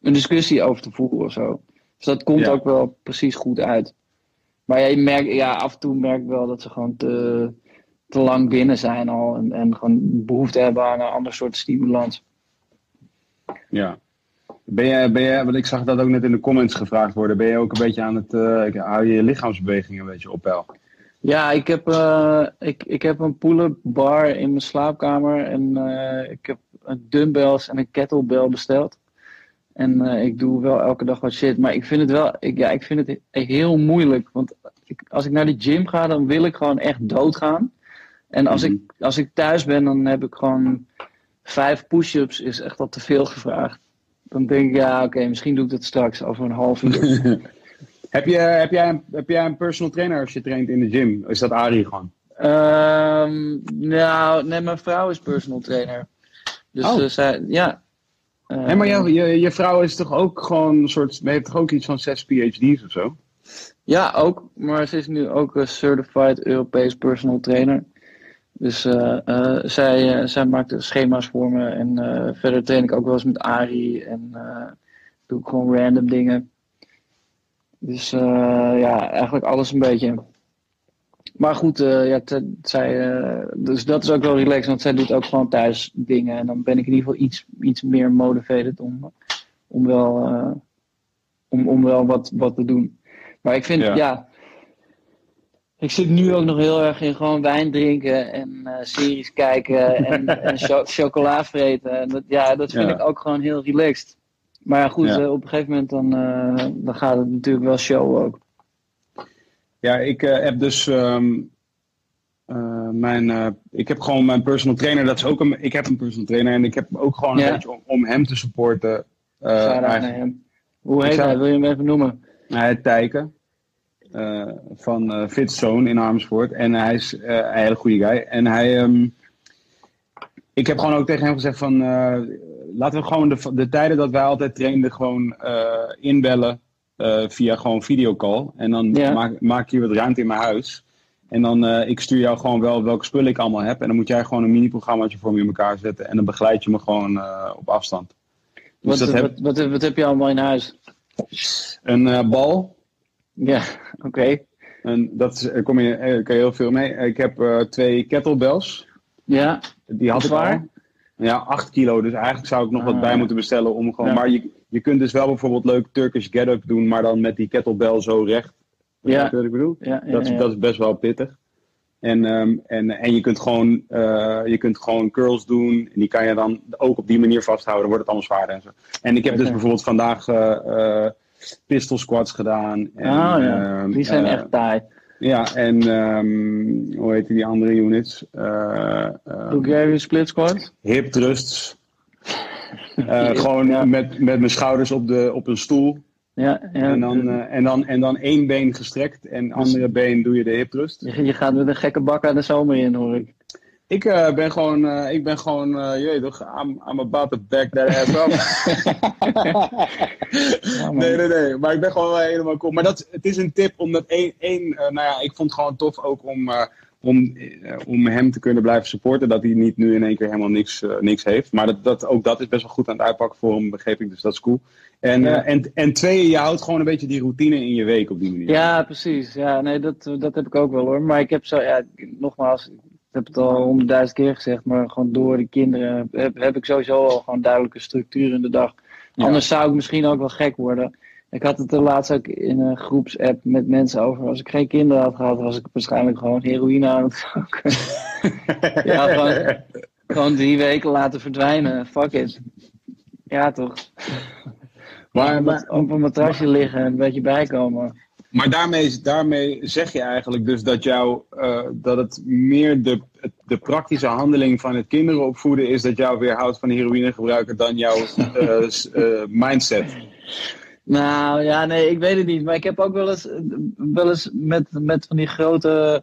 een discussie over te voeren of zo. Dus dat komt ja. ook wel precies goed uit. Maar ja, je merkt, ja, af en toe merk ik wel dat ze gewoon te, te lang binnen zijn al. En, en gewoon behoefte hebben aan een ander soort stimulans. Ja. Ben je, ben je, want ik zag dat ook net in de comments gevraagd worden. Ben je ook een beetje aan het, uh, hou je je lichaamsbeweging een beetje op peil? Ja, ik heb, uh, ik, ik heb een pull-up bar in mijn slaapkamer. En uh, ik heb een dumbbells en een kettlebell besteld. En uh, ik doe wel elke dag wat shit. Maar ik vind het wel, ik, ja, ik vind het heel moeilijk. Want ik, als ik naar de gym ga, dan wil ik gewoon echt doodgaan. En als, ik, als ik thuis ben, dan heb ik gewoon vijf push-ups, is echt al te veel gevraagd. Dan denk ik, ja, oké, okay, misschien doe ik dat straks over een half uur. [LAUGHS] Heb, je, heb, jij een, heb jij een personal trainer als je traint in de gym? Is dat Arie gewoon? Um, nou, nee, mijn vrouw is personal trainer. Dus oh. uh, zij, ja. Uh, nee, maar je, je, je, vrouw is toch ook gewoon een soort, heeft toch ook iets van zes PhD's of zo? Ja, ook. Maar ze is nu ook een certified Europees personal trainer. Dus uh, uh, zij, uh, zij maakt schema's voor me. En verder train ik ook wel eens met Ari. En doe ik gewoon random dingen. Dus ja, eigenlijk alles een beetje. Maar goed, ja, zij, dus dat is ook wel relaxed. Want zij doet ook gewoon thuis dingen. En dan ben ik in ieder geval iets, iets meer motivated om, om wel, om, om wel wat, wat te doen. Maar ik vind, ja, ja ik zit nu ook nog heel erg in gewoon wijn drinken en uh, series kijken en, en cho [LAUGHS] chocola vreten. En dat, ja, dat vind ik ook gewoon heel relaxed. Maar ja, goed, uh, op een gegeven moment dan, uh, dan gaat het natuurlijk wel show ook. Ja, ik heb dus um, mijn, ik heb gewoon mijn personal trainer. Dat is ook een, ik heb een personal trainer en ik heb ook gewoon een beetje om, om, hem te supporten. hem. Hoe heet hij? Wil je hem even noemen? Hij Tijken. Uh, van uh, Fitzone in Amersfoort. En hij is uh, een hele goede guy. En hij. Um, ik heb gewoon ook tegen hem gezegd van. Laten we gewoon de, de tijden dat wij altijd trainden gewoon inbellen. via gewoon videocall. En dan ja. maak, maak je wat ruimte in mijn huis. En dan, ik stuur jou gewoon wel welke spullen ik allemaal heb. En dan moet jij gewoon een mini-programmaatje voor me in elkaar zetten. En dan begeleid je me gewoon op afstand. Dus wat, dat wat, heb... wat, wat, heb je allemaal in huis? Een bal, ja, [LAUGHS] oké. En dat is, kom je, eh, kan je heel veel mee. Ik heb uh, twee kettlebells. Ja. Die had ik al. Ja, 8 kilo. Dus eigenlijk zou ik nog wat bij ah. moeten bestellen. Om gewoon, Maar je, je kunt dus wel bijvoorbeeld leuk Turkish get-up doen, maar dan met die kettlebell zo recht. Ja. Wat ik bedoel? Ja, ja, dat, dat is best wel pittig. En, um, en, en je, kunt gewoon, uh, je kunt gewoon curls doen. En die kan je dan ook op die manier vasthouden. Dan wordt het allemaal zwaarder en zo. En ik heb dus bijvoorbeeld vandaag uh, pistol squats gedaan. En, oh, ja. Ehm, die zijn echt taai. Ja, en um, hoe heet die andere units? Uh, Bulgarian split squat? Hip thrusts. [LAUGHS] Uh, gewoon ja. met, met mijn schouders op, de, op een stoel. Ja, ja. En, dan, uh, en, dan, en dan één been gestrekt en andere been doe je de hip thrust. Je, je gaat met een gekke bak aan de zomer in, hoor ik. Ik uh, ben gewoon, uh, ik ben gewoon, uh, je weet toch, I'm, I'm about to back that ass up. [LAUGHS] nee, nee, nee, maar ik ben gewoon helemaal cool. Maar dat, het is een tip, omdat één, één nou ja, ik vond het gewoon tof ook om, om, om hem te kunnen blijven supporten. Dat hij niet nu in één keer helemaal niks, niks heeft. Maar dat, dat, ook dat is best wel goed aan het uitpakken voor hem, begreep ik. Dus dat is cool. En, ja. en, en twee, je houdt gewoon een beetje die routine in je week op die manier. Ja, precies. Ja, nee, dat, dat heb ik ook wel hoor. Maar ik heb zo, ja, nogmaals, heb het al honderdduizend keer gezegd, maar gewoon door de kinderen heb, heb ik sowieso al gewoon duidelijke structuur in de dag. Ja. Anders zou ik misschien ook wel gek worden. Ik had het er laatst ook in een groepsapp met mensen over. Als ik geen kinderen had gehad, was ik waarschijnlijk gewoon heroïne aan het roken. [LAUGHS] ja, gewoon, gewoon drie weken laten verdwijnen. Fuck it. Ja, toch. Maar, maar, op een matrasje liggen en een beetje bijkomen. Maar daarmee, daarmee zeg je eigenlijk dus dat, jou, uh, dat het meer de, de praktische handeling van het kinderen opvoeden is dat jou weerhoudt van heroïne gebruiken dan jouw [LAUGHS] uh, uh, mindset. Nou ja, nee, ik weet het niet. Maar ik heb ook wel eens, wel eens met, met van die grote,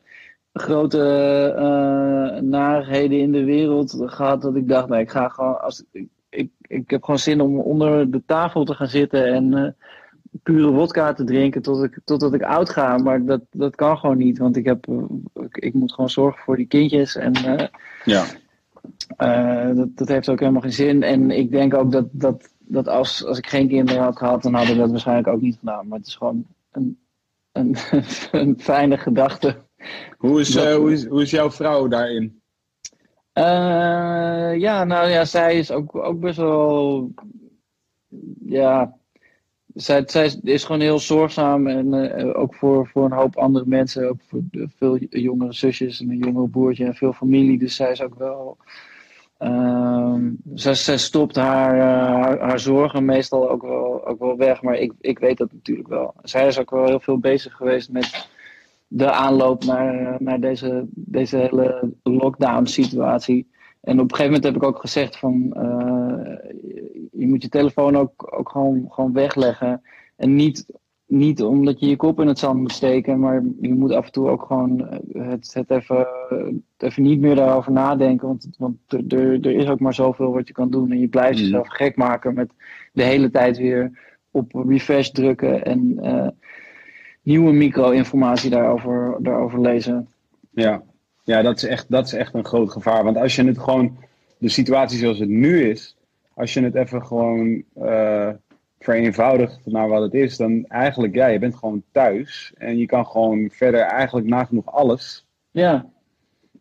grote narigheden in de wereld gehad dat ik dacht, nou, ik ga gewoon, als, ik, ik, ik heb gewoon zin om onder de tafel te gaan zitten en pure wodka te drinken tot ik, totdat ik oud ga. Maar dat, dat kan gewoon niet, want ik, heb, ik, ik moet gewoon zorgen voor die kindjes. En uh, ja. Uh, dat, dat heeft ook helemaal geen zin. En ik denk ook dat, dat, dat als, als ik geen kinderen had gehad, dan had ik dat waarschijnlijk ook niet gedaan. Maar het is gewoon een, een, [LAUGHS] een fijne gedachte. Hoe is, dat, uh, hoe, is, hoe is jouw vrouw daarin? ja, nou ja, zij is ook, ook best wel. Ja, zij, zij is gewoon heel zorgzaam en uh, ook voor, voor een hoop andere mensen. Ook voor veel jongere zusjes en een jongere broertje en veel familie. Dus zij is ook wel. Uh, zij, zij stopt haar, uh, haar, haar, zorgen meestal ook wel, ook wel weg. Maar ik, ik weet dat natuurlijk wel. Zij is ook wel heel veel bezig geweest met de aanloop naar, naar deze, deze hele lockdown-situatie. En op een gegeven moment heb ik ook gezegd van je moet je telefoon ook, ook gewoon, gewoon wegleggen. En niet, niet omdat je je kop in het zand moet steken, maar je moet af en toe ook gewoon het, het even, even niet meer daarover nadenken. Want, want er, er is ook maar zoveel wat je kan doen. En je blijft mm. jezelf gek maken met de hele tijd weer op refresh drukken en uh, nieuwe micro-informatie daarover, daarover lezen. Ja, Ja, dat is, echt, dat is echt een groot gevaar. Want als je het gewoon, de situatie zoals het nu is, als je het even gewoon uh, vereenvoudigt naar wat het is, dan eigenlijk, ja, je bent gewoon thuis en je kan gewoon verder eigenlijk nagenoeg alles. Ja.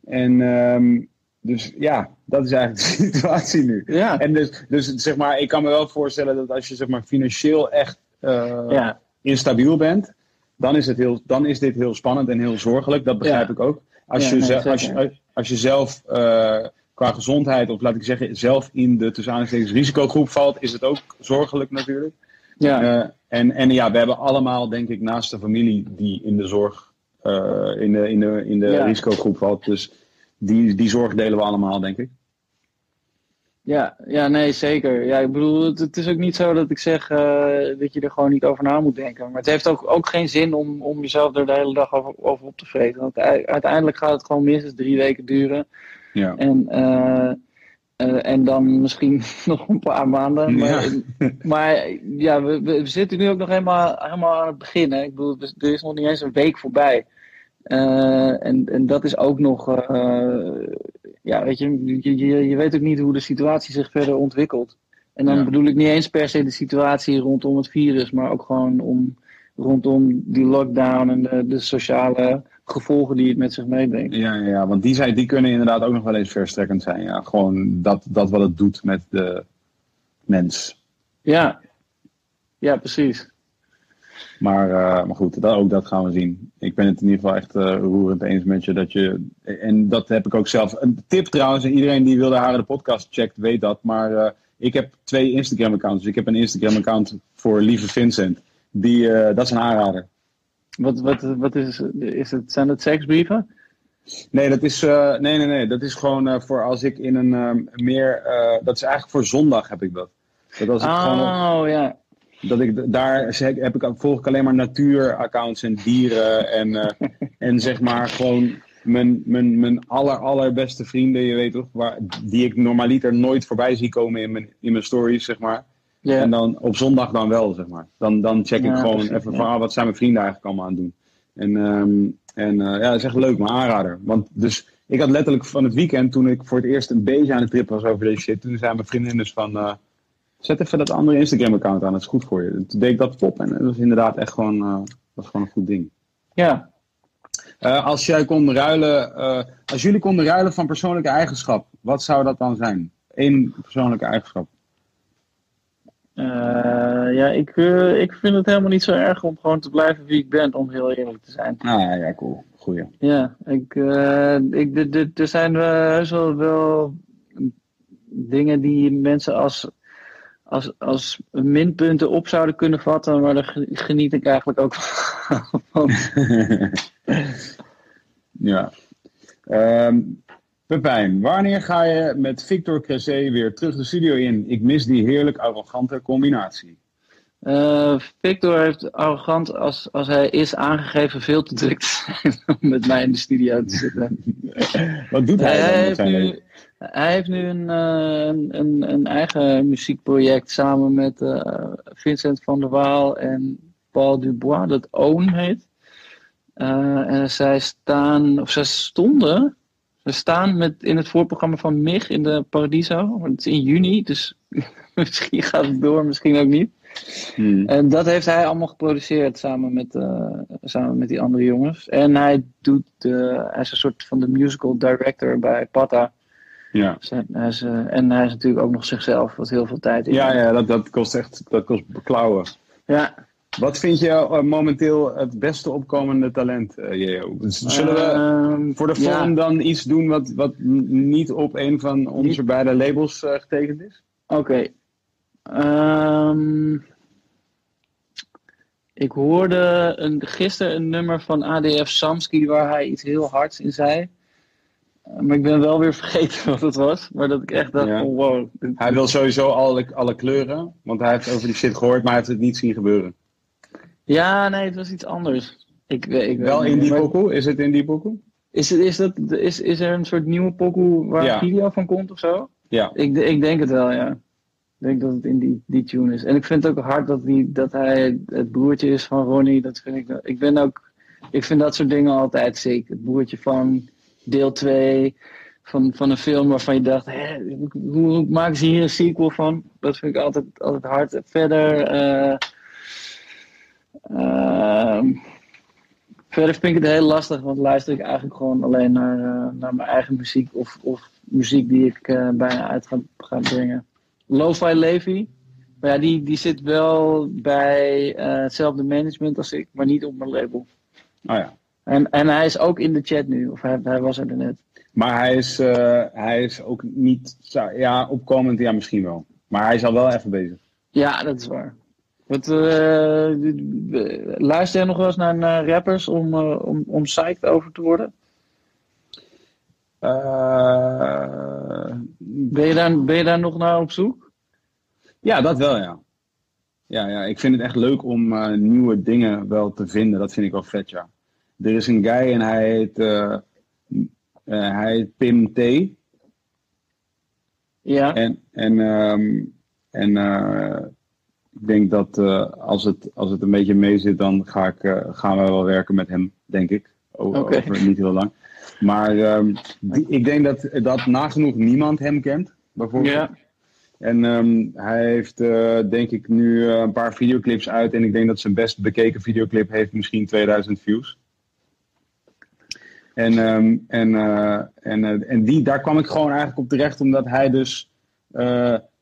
En um, dus ja, dat is eigenlijk [LAUGHS] de situatie nu. Ja. En dus, dus zeg maar, ik kan me wel voorstellen dat als je zeg maar financieel echt uh, ja. instabiel bent, dan is, het heel, dan is dit heel spannend en heel zorgelijk. Dat begrijp Ja. ik ook. Als, je, nee, als, je, als je zelf eh, qua gezondheid, of laat ik zeggen, zelf in de tussen risicogroep valt, is het ook zorgelijk natuurlijk. Ja. Eh, en, en ja, we hebben allemaal, denk ik, naast de familie die in de zorg, eh, in de, in de, in de Ja. risicogroep valt. Dus die, die zorg delen we allemaal, denk ik. Ja, ja, nee, zeker. Ja, ik bedoel, het, het is ook niet zo dat ik zeg eh, dat je er gewoon niet over na moet denken. Maar het heeft ook, ook geen zin om, om jezelf er de hele dag over, over op te vreten. Want uiteindelijk gaat het gewoon minstens drie weken duren. Ja. En, eh, eh, en dan misschien [LAUGHS] nog een paar maanden. Maar, maar ja, we, we zitten nu ook nog helemaal, helemaal aan het begin. Hè. Ik bedoel, er is nog niet eens een week voorbij. Eh, en, en dat is ook nog, ja, weet je, je, je, je weet ook niet hoe de situatie zich verder ontwikkelt. En dan Ja. bedoel ik niet eens per se de situatie rondom het virus, maar ook gewoon om, rondom die lockdown en de, de sociale gevolgen die het met zich meebrengt. Ja, ja, ja, want die, zijn, die kunnen inderdaad ook nog wel eens verstrekkend zijn. Ja. Gewoon dat, dat wat het doet met de mens. Ja, ja precies. Maar, eh, maar goed, dat, ook dat gaan we zien. Ik ben het in ieder geval echt eh, roerend eens met je. Dat je en dat heb ik ook zelf. Een tip trouwens, en iedereen die Wilde Haren de podcast checkt, weet dat. Maar eh, ik heb twee Instagram-accounts. Dus ik heb een Instagram-account voor Lieve Vincent. Die, dat is een aanrader. Wat, wat, wat is, is het? Zijn het seksbrieven? Nee, dat is, eh, nee, nee, nee. Dat is gewoon eh, voor als ik in een eh, meer. eh, dat is eigenlijk voor zondag heb ik dat. Dat als ik gewoon op- Oh ja. dat ik daar heb ik, volg ik alleen maar natuuraccounts en dieren en, [LAUGHS] en zeg maar gewoon mijn, mijn, mijn aller, allerbeste vrienden, je weet toch, waar, die ik normaliter nooit voorbij zie komen in mijn, in mijn stories, zeg maar. Ja. En dan op zondag dan wel, zeg maar. Dan, dan check ik Ja, gewoon precies, even van, ah, wat zijn mijn vrienden eigenlijk allemaal aan het doen. En, ehm, en eh, ja, dat is echt leuk, mijn aanrader. Want dus, ik had letterlijk van het weekend, toen ik voor het eerst een beetje aan het trip was over deze shit, toen zei mijn vriendin dus van, eh, zet even dat andere Instagram-account aan, dat is goed voor je. Toen deed ik dat top en dat was inderdaad echt gewoon, eh, dat was gewoon een goed ding. ja. Eh, als jij kon ruilen, eh, als jullie konden ruilen van persoonlijke eigenschap, wat zou dat dan zijn? Eén persoonlijke eigenschap. Eh, ja, ik, eh, ik vind het helemaal niet zo erg om gewoon te blijven wie ik ben, om heel eerlijk te zijn. Ah ja, cool. Goeie. Ja, ik, eh, ik, de, de, er zijn heus wel, wel dingen die mensen als, als, als minpunten op zouden kunnen vatten, maar daar ge- geniet ik eigenlijk ook van. [LAUGHS] Ja. Ehm Pepijn, wanneer ga je met Victor Cressé weer terug de studio in? Ik mis die heerlijk arrogante combinatie. Eh, Victor heeft arrogant, als, als hij is aangegeven, veel te druk te zijn [LAUGHS] om met mij in de studio te zitten. [LAUGHS] Wat doet hij, Hij, dan met heeft zijn nu, hij heeft nu een, eh, een, een, een eigen muziekproject samen met eh, Vincent van der Waal en Paul Dubois, dat Own heet. En zij staan, of zij stonden, ze staan met, in het voorprogramma van MIG in de Paradiso. Het is in juni, dus [LAUGHS] misschien gaat het door, misschien ook niet. Hmm. En dat heeft hij allemaal geproduceerd samen met, eh, samen met die andere jongens. En hij, doet, hij is een soort van de musical director bij Pata. Ja, Dus hij- hij is, eh, en hij is natuurlijk ook nog zichzelf, wat heel veel tijd in. ja, ja dat, dat kost echt dat kost klauwen. ja. Wat vind je eh, momenteel het beste opkomende talent, eh Jeo? Dus Zullen we Ehm, voor de ja. vorm dan iets doen wat, wat niet op een van onze beide labels eh, getekend is? Oké. Ehm, ik hoorde een, gisteren een nummer van ADF Samsky waar hij iets heel hards in zei. Maar ik ben wel weer [LAUGHS] vergeten wat het was. Maar dat ik echt dacht Ja. van wow. Hij wil sowieso alle, alle kleuren, want hij heeft over die shit gehoord, maar hij heeft het niet zien gebeuren. Ja, nee, het was iets anders. Ik, ik, weet Wel in die pokoe? Is het in die pokoe? Is, het, is, dat, is, is er een soort nieuwe pokoe waar Ja. video van komt of zo? Ja. Ik, ik denk het wel, ja. Ik denk dat het in die, die tune is. En ik vind het ook hard dat, die, dat hij het broertje is van Ronnie. Dat vind ik, ik ben ook, ik vind dat soort dingen altijd sick. Het broertje van deel 2 van, van een film waarvan je dacht, hoe, hoe maken ze hier een sequel van? Dat vind ik altijd, altijd hard. Verder, eh, ehm, verder vind ik het heel lastig, want luister ik eigenlijk gewoon alleen naar, eh, naar mijn eigen muziek of, of muziek die ik eh, bijna uit ga, ga brengen. Lo-Fi Levi, maar ja, die, die zit wel bij eh, hetzelfde management als ik, maar niet op mijn label. Oh ja. En, en hij is ook in de chat nu, of hij, hij was er net. Maar hij is, hij is ook niet, ja, opkomend, ja, misschien wel. Maar hij is al wel even bezig. Ja, dat is waar. Wat, eh, luister jij nog wel eens naar, naar rappers om, eh, om, om psyched over te worden? Eh, Ben je, daar, ben je daar nog naar op zoek? ja, dat wel, ja. Ja, ja, ik vind het echt leuk om nieuwe dingen wel te vinden. Dat vind ik wel vet, ja. Er is een guy en hij heet, hij heet Pim T. Ja. En, en, ehm, en ik denk dat eh, als, het, als het een beetje mee zit, dan ga ik, eh, gaan we wel werken met hem, denk ik. Over niet heel lang. Maar ehm, die- ik denk dat, dat nagenoeg niemand hem kent, bijvoorbeeld. Ja. En ehm, hij heeft, eh, denk ik, nu een paar videoclips uit. En ik denk dat zijn best bekeken videoclip heeft misschien 2000 views. En, ehm, en, en, en die, daar kwam ik gewoon eigenlijk op terecht, omdat hij dus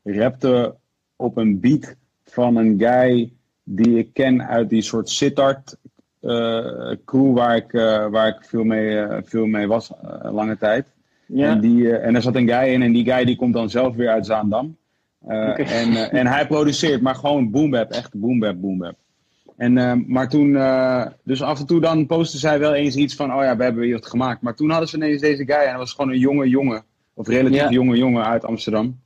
rapte op een beat van een guy die ik ken uit die soort Sittard eh, crew waar ik, eh, waar ik veel, mee, eh, veel mee was, lange tijd. Ja. En, die, en er zat een guy in en die guy die komt dan zelf weer uit Zaandam. En, en hij produceert, maar gewoon boombap, echt boombap, boombap. En, maar toen, dus af en toe dan postte zij wel eens iets van, oh ja, we hebben weer wat gemaakt. Maar toen hadden ze ineens deze guy en dat was gewoon een jonge jongen, of relatief Ja. jonge jongen uit Amsterdam.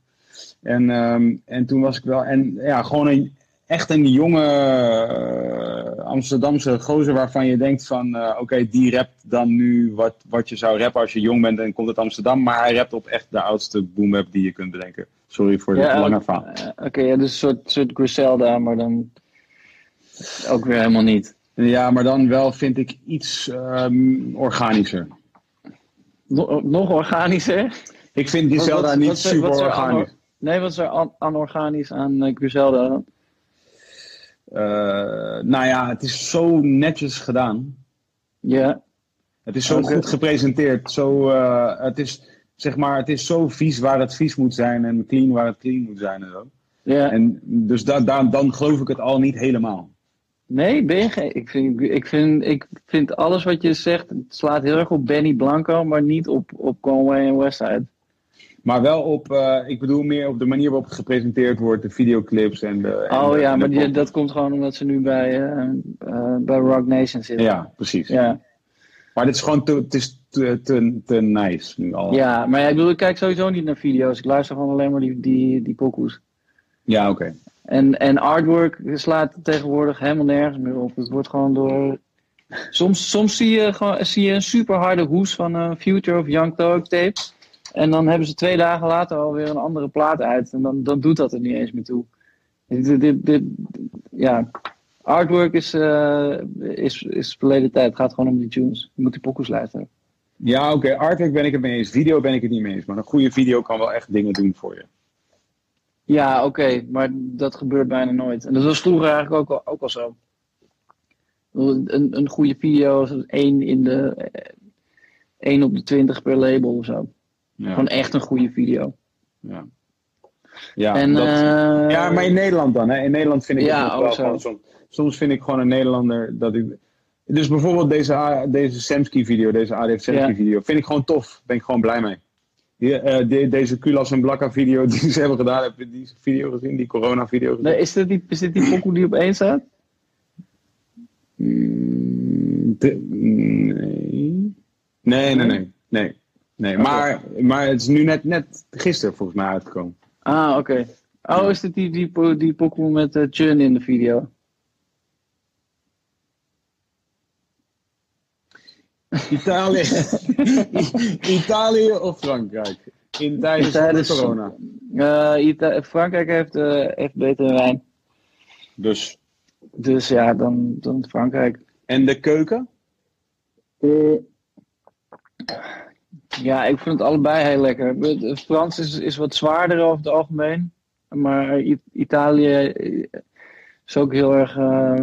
En, ehm, en toen was ik wel, en ja, gewoon een, echt een jonge eh, Amsterdamse gozer waarvan je denkt van, eh, oké, die rapt dan nu wat, wat je zou rappen als je jong bent en komt uit Amsterdam. Maar hij rapt op echt de oudste boombap die je kunt bedenken. Sorry voor Ja, lange ook- verhaal. eh, Oké, ja, dus een soort, soort Griselda, maar dan ook weer helemaal niet. Ja, maar dan wel vind ik iets ehm, organischer. No- nog organischer? Ik vind Wat- wat- niet wat er- super er organisch. Nee, wat is er an- anorganisch aan eh, Griselda dan? Eh, nou ja, het is zo netjes gedaan. Ja, Het is zo goed gepresenteerd. Zo, eh, het, is, zeg maar, het is zo vies waar het vies moet zijn en clean waar het clean moet zijn en zo. ja. En dus da, da- dan geloof ik het al niet helemaal. Nee, ben je. Ik vind, ik, vind, ik vind alles wat je zegt, het slaat heel erg op Benny Blanco, maar niet op, op Conway en Westside. Maar wel op, eh, ik bedoel meer op de manier waarop het gepresenteerd wordt, de videoclips en de. en Oh de- ja, maar die, dat komt gewoon omdat ze nu bij, eh, bij Rock Nation zitten. Ja, precies. Ja. Maar dit is gewoon te, het is te, te, te nice nu al. ja, maar ja, ik bedoel, ik kijk sowieso niet naar video's. Ik luister gewoon alleen maar die, die, die pokoes. Ja, oké. En, en artwork slaat tegenwoordig helemaal nergens meer op. Het wordt gewoon door. Soms, soms zie, je gewoon, zie je een super harde hoes van een Future of Young Thug tape. En dan hebben ze twee dagen later alweer een andere plaat uit. En dan, dan doet dat er niet eens meer toe. Dit, dit, dit- ja. Artwork is, eh, is, is verleden tijd. Het gaat gewoon om die tunes. Je moet die pokoes luisteren. Ja, oké. Artwork ben ik het mee eens. Video ben ik het niet mee eens. Maar een goede video kan wel echt dingen doen voor je. Ja, oké, maar dat gebeurt bijna nooit. En dat was vroeger eigenlijk ook al, ook al zo. Een, een goede video één in de eh, één op de 20 per label of zo. Ja. Gewoon echt een goede video. Ja, ja, en, dat- eh, ja maar in Nederland dan. Hè? In Nederland vind ik Ja, het wel zo. gewoon soms, soms vind ik gewoon een Nederlander dat ik... Dus bijvoorbeeld deze, deze Semski video, deze ADF Semski Ja. video, vind ik gewoon tof. Ben ik gewoon blij mee. Die, eh, de- deze Kulas en Blakka video [LAUGHS] die ze hebben gedaan, heb je die video gezien? Die corona video gezien? nee, is, dit die, is dit die pokoe die op één staat? Mm, de- nee. Nee, nee, nee. nee. Nee. Maar, maar het is nu net, net gisteren volgens mij uitgekomen. Ah, oké. Oh, is dit die, die, die pokoe met eh Chun in de video? Italië, [LAUGHS] [LAUGHS] Italië of Frankrijk? In tijdens Tijdens- de corona. Eh, Ita- Frankrijk heeft, eh heeft betere wijn. Dus. Dus ja, dan, dan Frankrijk. En de keuken? Eh, Ja, ik vind het allebei heel lekker. Het Frans is, is wat zwaarder over het algemeen. Maar I- Italië is ook heel erg uh,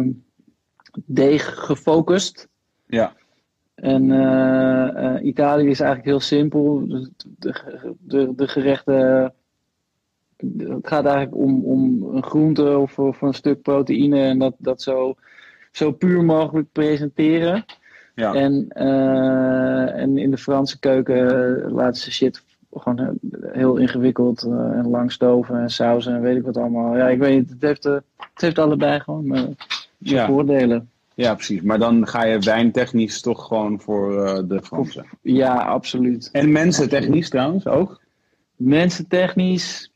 deeg gefocust. Ja. En uh, uh, Italië is eigenlijk heel simpel. De, de, de, de gerechten. Het gaat eigenlijk om, om een groente of, of een stuk proteïne en dat, dat zo, zo puur mogelijk presenteren. Ja. En, uh, en in de Franse keuken laten ze shit gewoon heel ingewikkeld uh, en lang stoven en sausen en weet ik wat allemaal. Ja, ik weet niet, het heeft, uh, het heeft allebei gewoon uh, Ja. voordelen. ja, precies. Maar dan ga je wijntechnisch toch gewoon voor eh, de Fransen. Ja, absoluut. En mensen technisch trouwens ook? Mensentechnisch.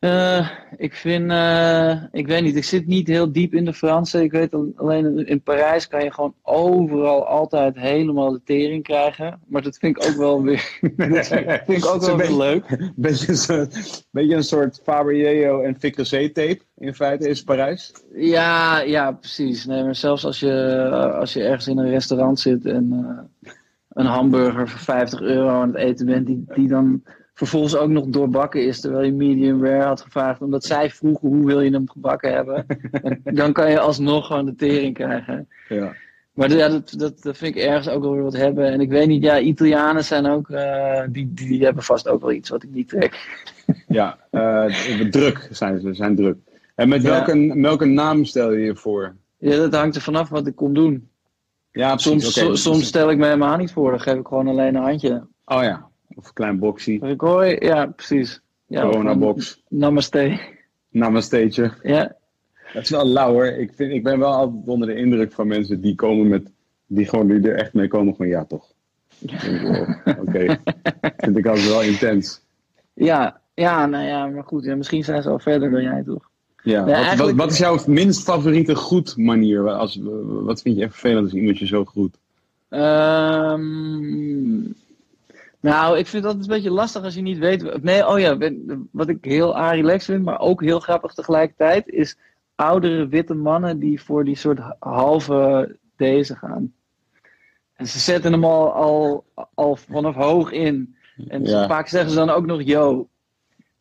Uh, ik vind, uh, ik weet niet, ik zit niet heel diep in de Franse. Ik weet al- alleen in Parijs kan je gewoon overal altijd helemaal de tering krijgen. Maar dat vind ik ook wel weer, [LAUGHS] dat vind ik ook wel weer leuk. [LAUGHS] Beetje een soort, beetje een soort Faber en Ficrocé tape in feite is Parijs. Ja, ja, precies. Nee, maar zelfs als je, als je ergens in een restaurant zit en uh, een hamburger voor 50 euro aan het eten bent, die, die dan vervolgens ook nog doorbakken is, terwijl je medium rare had gevraagd, omdat zij vroegen hoe wil je hem gebakken hebben, [LAUGHS] dan kan je alsnog gewoon de tering krijgen. Ja. Maar ja, dat, dat, dat vind ik ergens ook wel weer wat hebben. En ik weet niet, ja, Italianen zijn ook, uh, die, die hebben vast ook wel iets wat ik niet trek. [LAUGHS] Ja, uh, druk zijn ze, zijn druk. En met Ja. welke, welke naam stel je je voor? Ja, dat hangt er vanaf wat ik kom doen. Ja, precies. Soms, so- soms stel ik me helemaal niet voor, dan geef ik gewoon alleen een handje. Oh ja, of een klein boxie. Hoi, ja, precies. Ja, of Corona een box. Namaste. Namasteetje. Ja, Dat is wel lauw hoor. Ik, vind, ik ben wel altijd onder de indruk van mensen die komen met, die gewoon die er echt mee komen van ja toch. Wow, [LAUGHS] Oké, vind ik altijd wel intens. ja, ja, nou ja, maar goed, ja, misschien zijn ze al verder dan jij toch? Ja. Nee, wat, wat, eigenlijk- wat is jouw minst favoriete goed manier? Als, wat vind je echt vervelend als iemand je zo groet? Ehm, nou, ik vind dat een beetje lastig als je niet weet. Nee, oh ja, wat ik heel relaxed vind, maar ook heel grappig tegelijkertijd, is oudere witte mannen die voor die soort halve deze gaan. En ze zetten hem al, al, al vanaf hoog in. En Ja. vaak zeggen ze dan ook nog yo.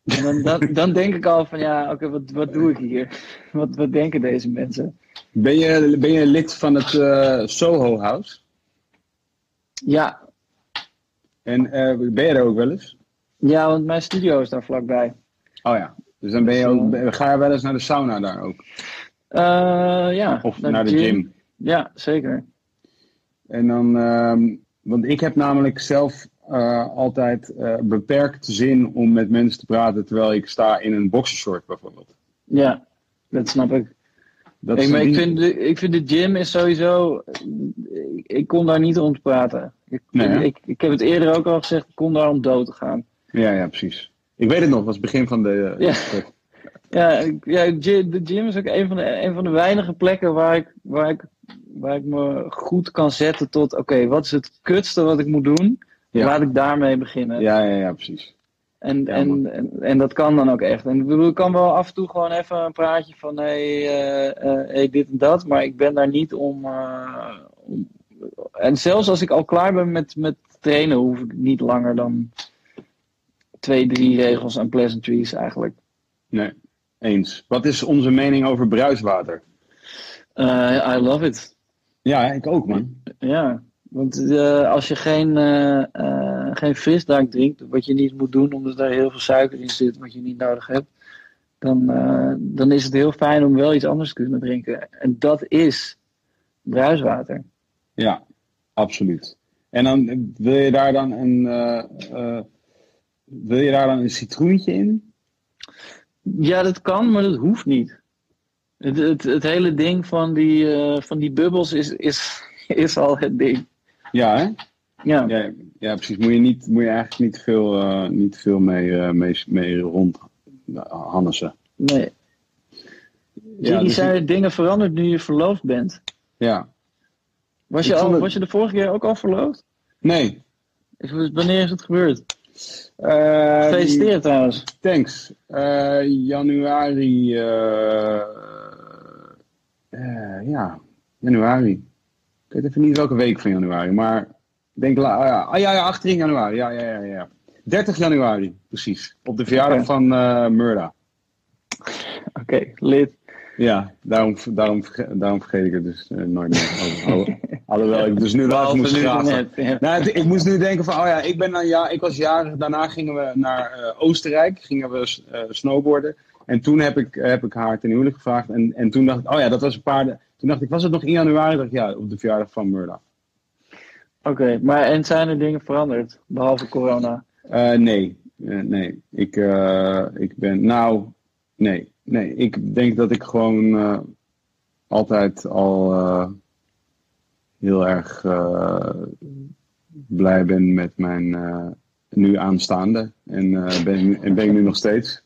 En dan, dan, dan denk ik al van ja, oké, wat, wat doe ik hier? Wat, wat denken deze mensen? Ben je, ben je lid van het eh, Soho House? Ja, En eh, ben je er ook wel eens? ja, want mijn studio is daar vlakbij. Oh ja. Dus dan ben je ook, ben- ga je wel eens naar de sauna daar ook? Eh, ja, Of naar, de gym? Ja, zeker. En dan, ehm, want ik heb namelijk zelf eh, altijd eh, beperkt zin om met mensen te praten terwijl ik sta in een boxershort bijvoorbeeld. Ja, dat snap ik. Dat maar ik, vind de, ik vind de gym is sowieso. Ik, ik kom daar niet om te praten. Ik, Nee, ik, ik heb het eerder ook al gezegd, ik kom daar om dood te gaan. Ja, ja, precies. Ik weet het nog, het was het begin van de. eh, Ja. Ja, de gym is ook een van de, een van de weinige plekken waar ik, waar, ik, waar ik me goed kan zetten tot: oké, wat is het kutste wat ik moet doen? Ja. Laat ik daarmee beginnen. ja, ja, ja, precies. En, Ja, en, en, en dat kan dan ook echt. En ik bedoel, ik kan wel af en toe gewoon even een praatje van hey, hey, dit en dat, maar ik ben daar niet om, eh, om- En zelfs als ik al klaar ben met, met trainen, hoef ik niet langer dan twee, drie regels aan pleasantries eigenlijk. Nee, eens. Wat is onze mening over bruiswater? I love it. Ja, ik ook, man. Ja, want als je geen, geen frisdrank drinkt, wat je niet moet doen omdat er heel veel suiker in zit wat je niet nodig hebt, dan, eh, dan is het heel fijn om wel iets anders te kunnen drinken. En dat is bruiswater. Ja, absoluut. En dan eh, wil je daar dan een. eh, wil je daar dan een citroentje in? Ja, dat kan, maar dat hoeft niet. Het, het, het hele ding van die, van die bubbels is, is, [LAUGHS] is al het ding. Ja, hè? Ja, Ja, ja precies. Moet je, niet, moet je eigenlijk niet veel, eh, niet veel mee, eh, mee, mee rond hannessen. nee. Ja, die dus zijn dingen veranderd nu je verloofd bent. Ja. Was Ik je, al, het- was je de vorige keer ook al verloofd? Nee. Wanneer is het gebeurd? Eh, Gefeliciteerd trouwens. Thanks. Januari. ja, januari. Ik weet even niet welke week van januari, maar denk, la- ja, ah, ja, ja, 18 januari. Ja, ja, ja, ja. 30 januari, precies. Op de verjaardag van eh Murda. Oké, lid. Ja, daarom, daarom, daarom vergeet ik het dus eh, nooit meer. Alho- alho- Alhoewel ik dus nu wel moest graven. ja. Nou, het- ik moest nu denken van, oh ja, ik ben dan, ja, ik was jarig. Daarna gingen we naar eh, Oostenrijk, gingen we snowboarden. En toen heb ik, heb ik haar ten huwelijk gevraagd. En, en toen dacht ik, oh ja, dat was een paar. Toen dacht ik, was het nog in januari? Ik dacht, ja, op de verjaardag van Murda. Oké, maar en zijn er dingen veranderd? Behalve corona? Eh, nee, Eh, nee. Ik, eh, ik ben, nou, nee, nee. Ik denk dat ik gewoon altijd al heel erg blij ben met mijn nu aanstaande. En ben, en ben ik nu nog steeds.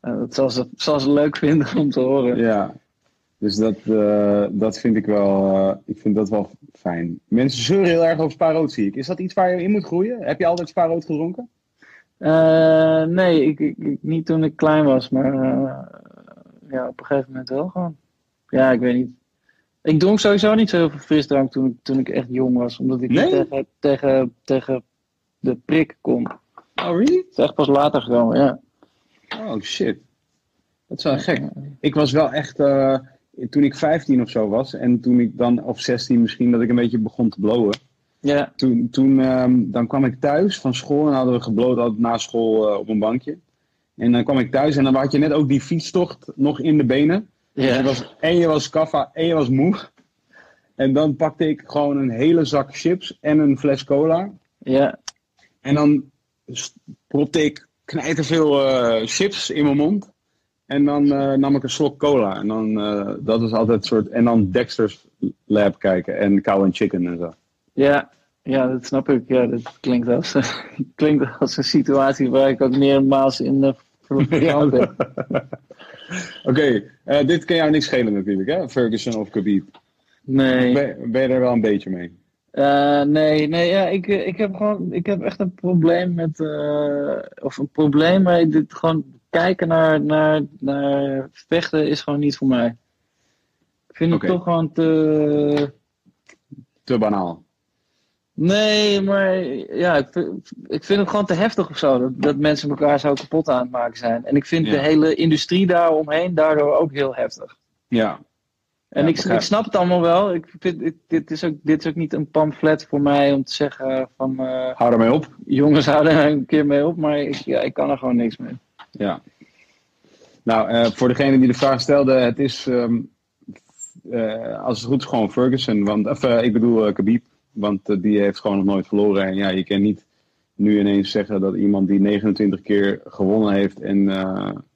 Eh, [LAUGHS] dat zal ze, zal ze leuk vinden om te horen. Ja. Dus dat, eh, dat vind ik wel, eh, ik vind dat wel fijn. Mensen zeuren heel erg over spaarrood, zie ik. Is dat iets waar je in moet groeien? Heb je altijd spaarrood gedronken? Eh, nee, ik, ik, niet toen ik klein was, maar ja, op een gegeven moment wel gewoon. Ja, ik weet niet. Ik dronk sowieso niet zo heel veel frisdrank toen ik, toen ik echt jong was, omdat ik Nee? tegen, tegen, tegen de prik kon. Het Oh, really? is echt pas later gekomen, ja. Oh, shit. Dat is wel gek. Ik was wel echt, toen ik 15 of zo was, en toen ik dan, of 16 misschien, dat ik een beetje begon te blowen. Ja, Toen, toen ehm, dan kwam ik thuis van school en hadden we gebloot altijd na school eh, op een bankje. En dan kwam ik thuis en dan had je net ook die fietstocht nog in de benen. Dus je ja. was, en je was kaffa en je was moe. En dan pakte ik gewoon een hele zak chips en een fles cola. ja. En dan propte ik knijterveel eh chips in mijn mond. En dan eh, nam ik een slok cola. En dan, eh, dat was altijd soort... En dan Dexter's Lab kijken en Cow and Chicken en zo. Ja, ja, dat snap ik. Ja, dat klinkt als, [LAUGHS] klinkt als een situatie waar ik ook meermaals in de [LAUGHS] ben. [LAUGHS] Oké, eh, dit kan jou niks schelen natuurlijk, hè? Ferguson of Khabib. Nee. Ben, ben je er wel een beetje mee? Nee, nee, ja, ik, ik heb gewoon, ik heb echt een probleem met, of een probleem, maar dit gewoon kijken naar, naar, naar vechten is gewoon niet voor mij. Ik vind het toch gewoon te, Te banaal. nee, maar ja, ik vind, ik vind het gewoon te heftig of zo, dat, dat mensen elkaar zo kapot aan het maken zijn. En ik vind Ja. de hele industrie daaromheen daardoor ook heel heftig. Ja. En Ja, ik, ik snap het allemaal wel. Ik vind, ik- dit, is ook, dit is ook niet een pamflet voor mij om te zeggen van eh, Hou ermee op. jongens houden er een keer mee op, maar ik, ja, ik kan er gewoon niks mee. Ja. Nou, eh, voor degene die de vraag stelde, het is ehm, eh, als het goed is gewoon Ferguson. Want, eh, ik bedoel Khabib, want die heeft gewoon nog nooit verloren. En ja, je kan niet nu ineens zeggen dat iemand die 29 keer gewonnen heeft en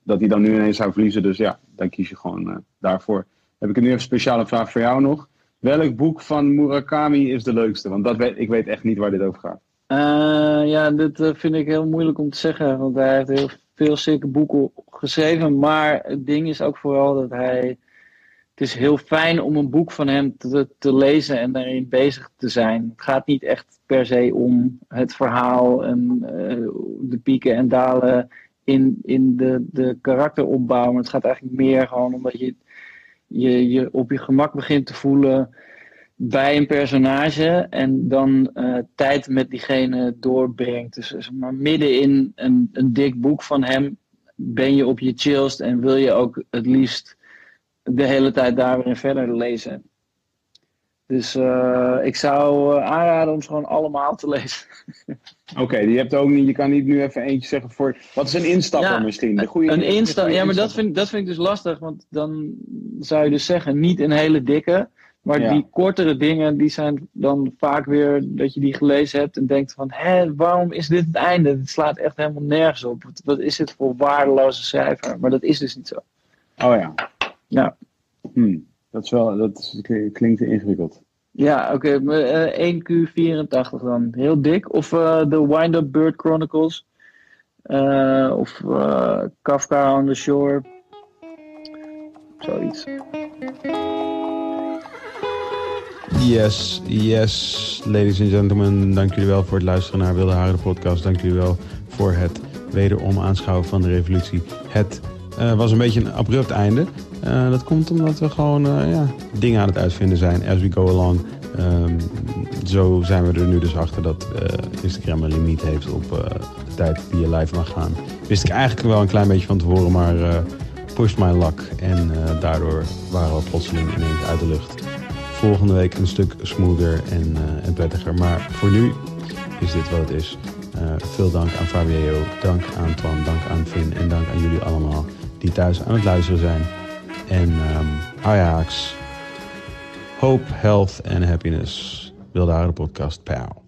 dat hij dan nu ineens zou verliezen. Dus ja, dan kies je gewoon daarvoor. Heb ik nu even een speciale vraag voor jou nog. Welk boek van Murakami is de leukste? Want dat weet, ik weet echt niet waar dit over gaat. Eh, ja, dit vind ik heel moeilijk om te zeggen, want hij heeft heel veel zeker boeken geschreven. Maar het ding is ook vooral dat hij. Het is heel fijn om een boek van hem te, te lezen en daarin bezig te zijn. Het gaat niet echt per se om het verhaal en eh, de pieken en dalen in, in de, de karakteropbouw. Maar het gaat eigenlijk meer gewoon omdat je je, je op je gemak begint te voelen bij een personage en dan eh, tijd met diegene doorbrengt. Dus zeg maar, midden in een, een dik boek van hem ben je op je chillst en wil je ook het liefst de hele tijd daar weer in verder lezen. Dus eh, ik zou eh, aanraden om ze gewoon allemaal te [LAUGHS] lezen. Oké, die hebt ook niet. Je kan niet nu even eentje zeggen voor. Wat is een instapper Ja, misschien? De goede, een de insta goede ja, maar dat instapper. vind, dat vind ik dus lastig, want dan zou je dus zeggen, niet een hele dikke, maar Ja. die kortere dingen, die zijn dan vaak weer dat je die gelezen hebt en denkt van, hé, waarom is dit het einde? Het slaat echt helemaal nergens op. Wat, wat is dit voor waardeloze schrijver? Maar dat is dus niet zo. Oh ja. Ja. Hm, dat is wel. Dat is- klinkt ingewikkeld. Ja, oké, maar, eh, 1Q84 dan, heel dik. Of eh, de Wind-Up Bird Chronicles. Eh, of Kafka on the Shore. Zoiets. Yes, yes, ladies and gentlemen. Dank jullie wel voor het luisteren naar Wilde Haren de podcast. Dank jullie wel voor het wederom aanschouwen van de revolutie. Het eh, was een beetje een abrupt einde. Eh, dat komt omdat we gewoon eh, ja, dingen aan het uitvinden zijn as we go along. Ehm, zo zijn we er nu dus achter dat Instagram een limiet heeft op de tijd die je live mag gaan. Wist ik eigenlijk wel een klein beetje van tevoren, maar pushed my luck. En daardoor waren we plotseling ineens uit de lucht. Volgende week een stuk smoother en, en prettiger. Maar voor nu is dit wat het is. veel dank aan Fabio, dank aan Twan, dank aan Finn en dank aan jullie allemaal die thuis aan het luisteren zijn. En um, Ajax, Hope, Health en Happiness. Wilde de podcast. Pow.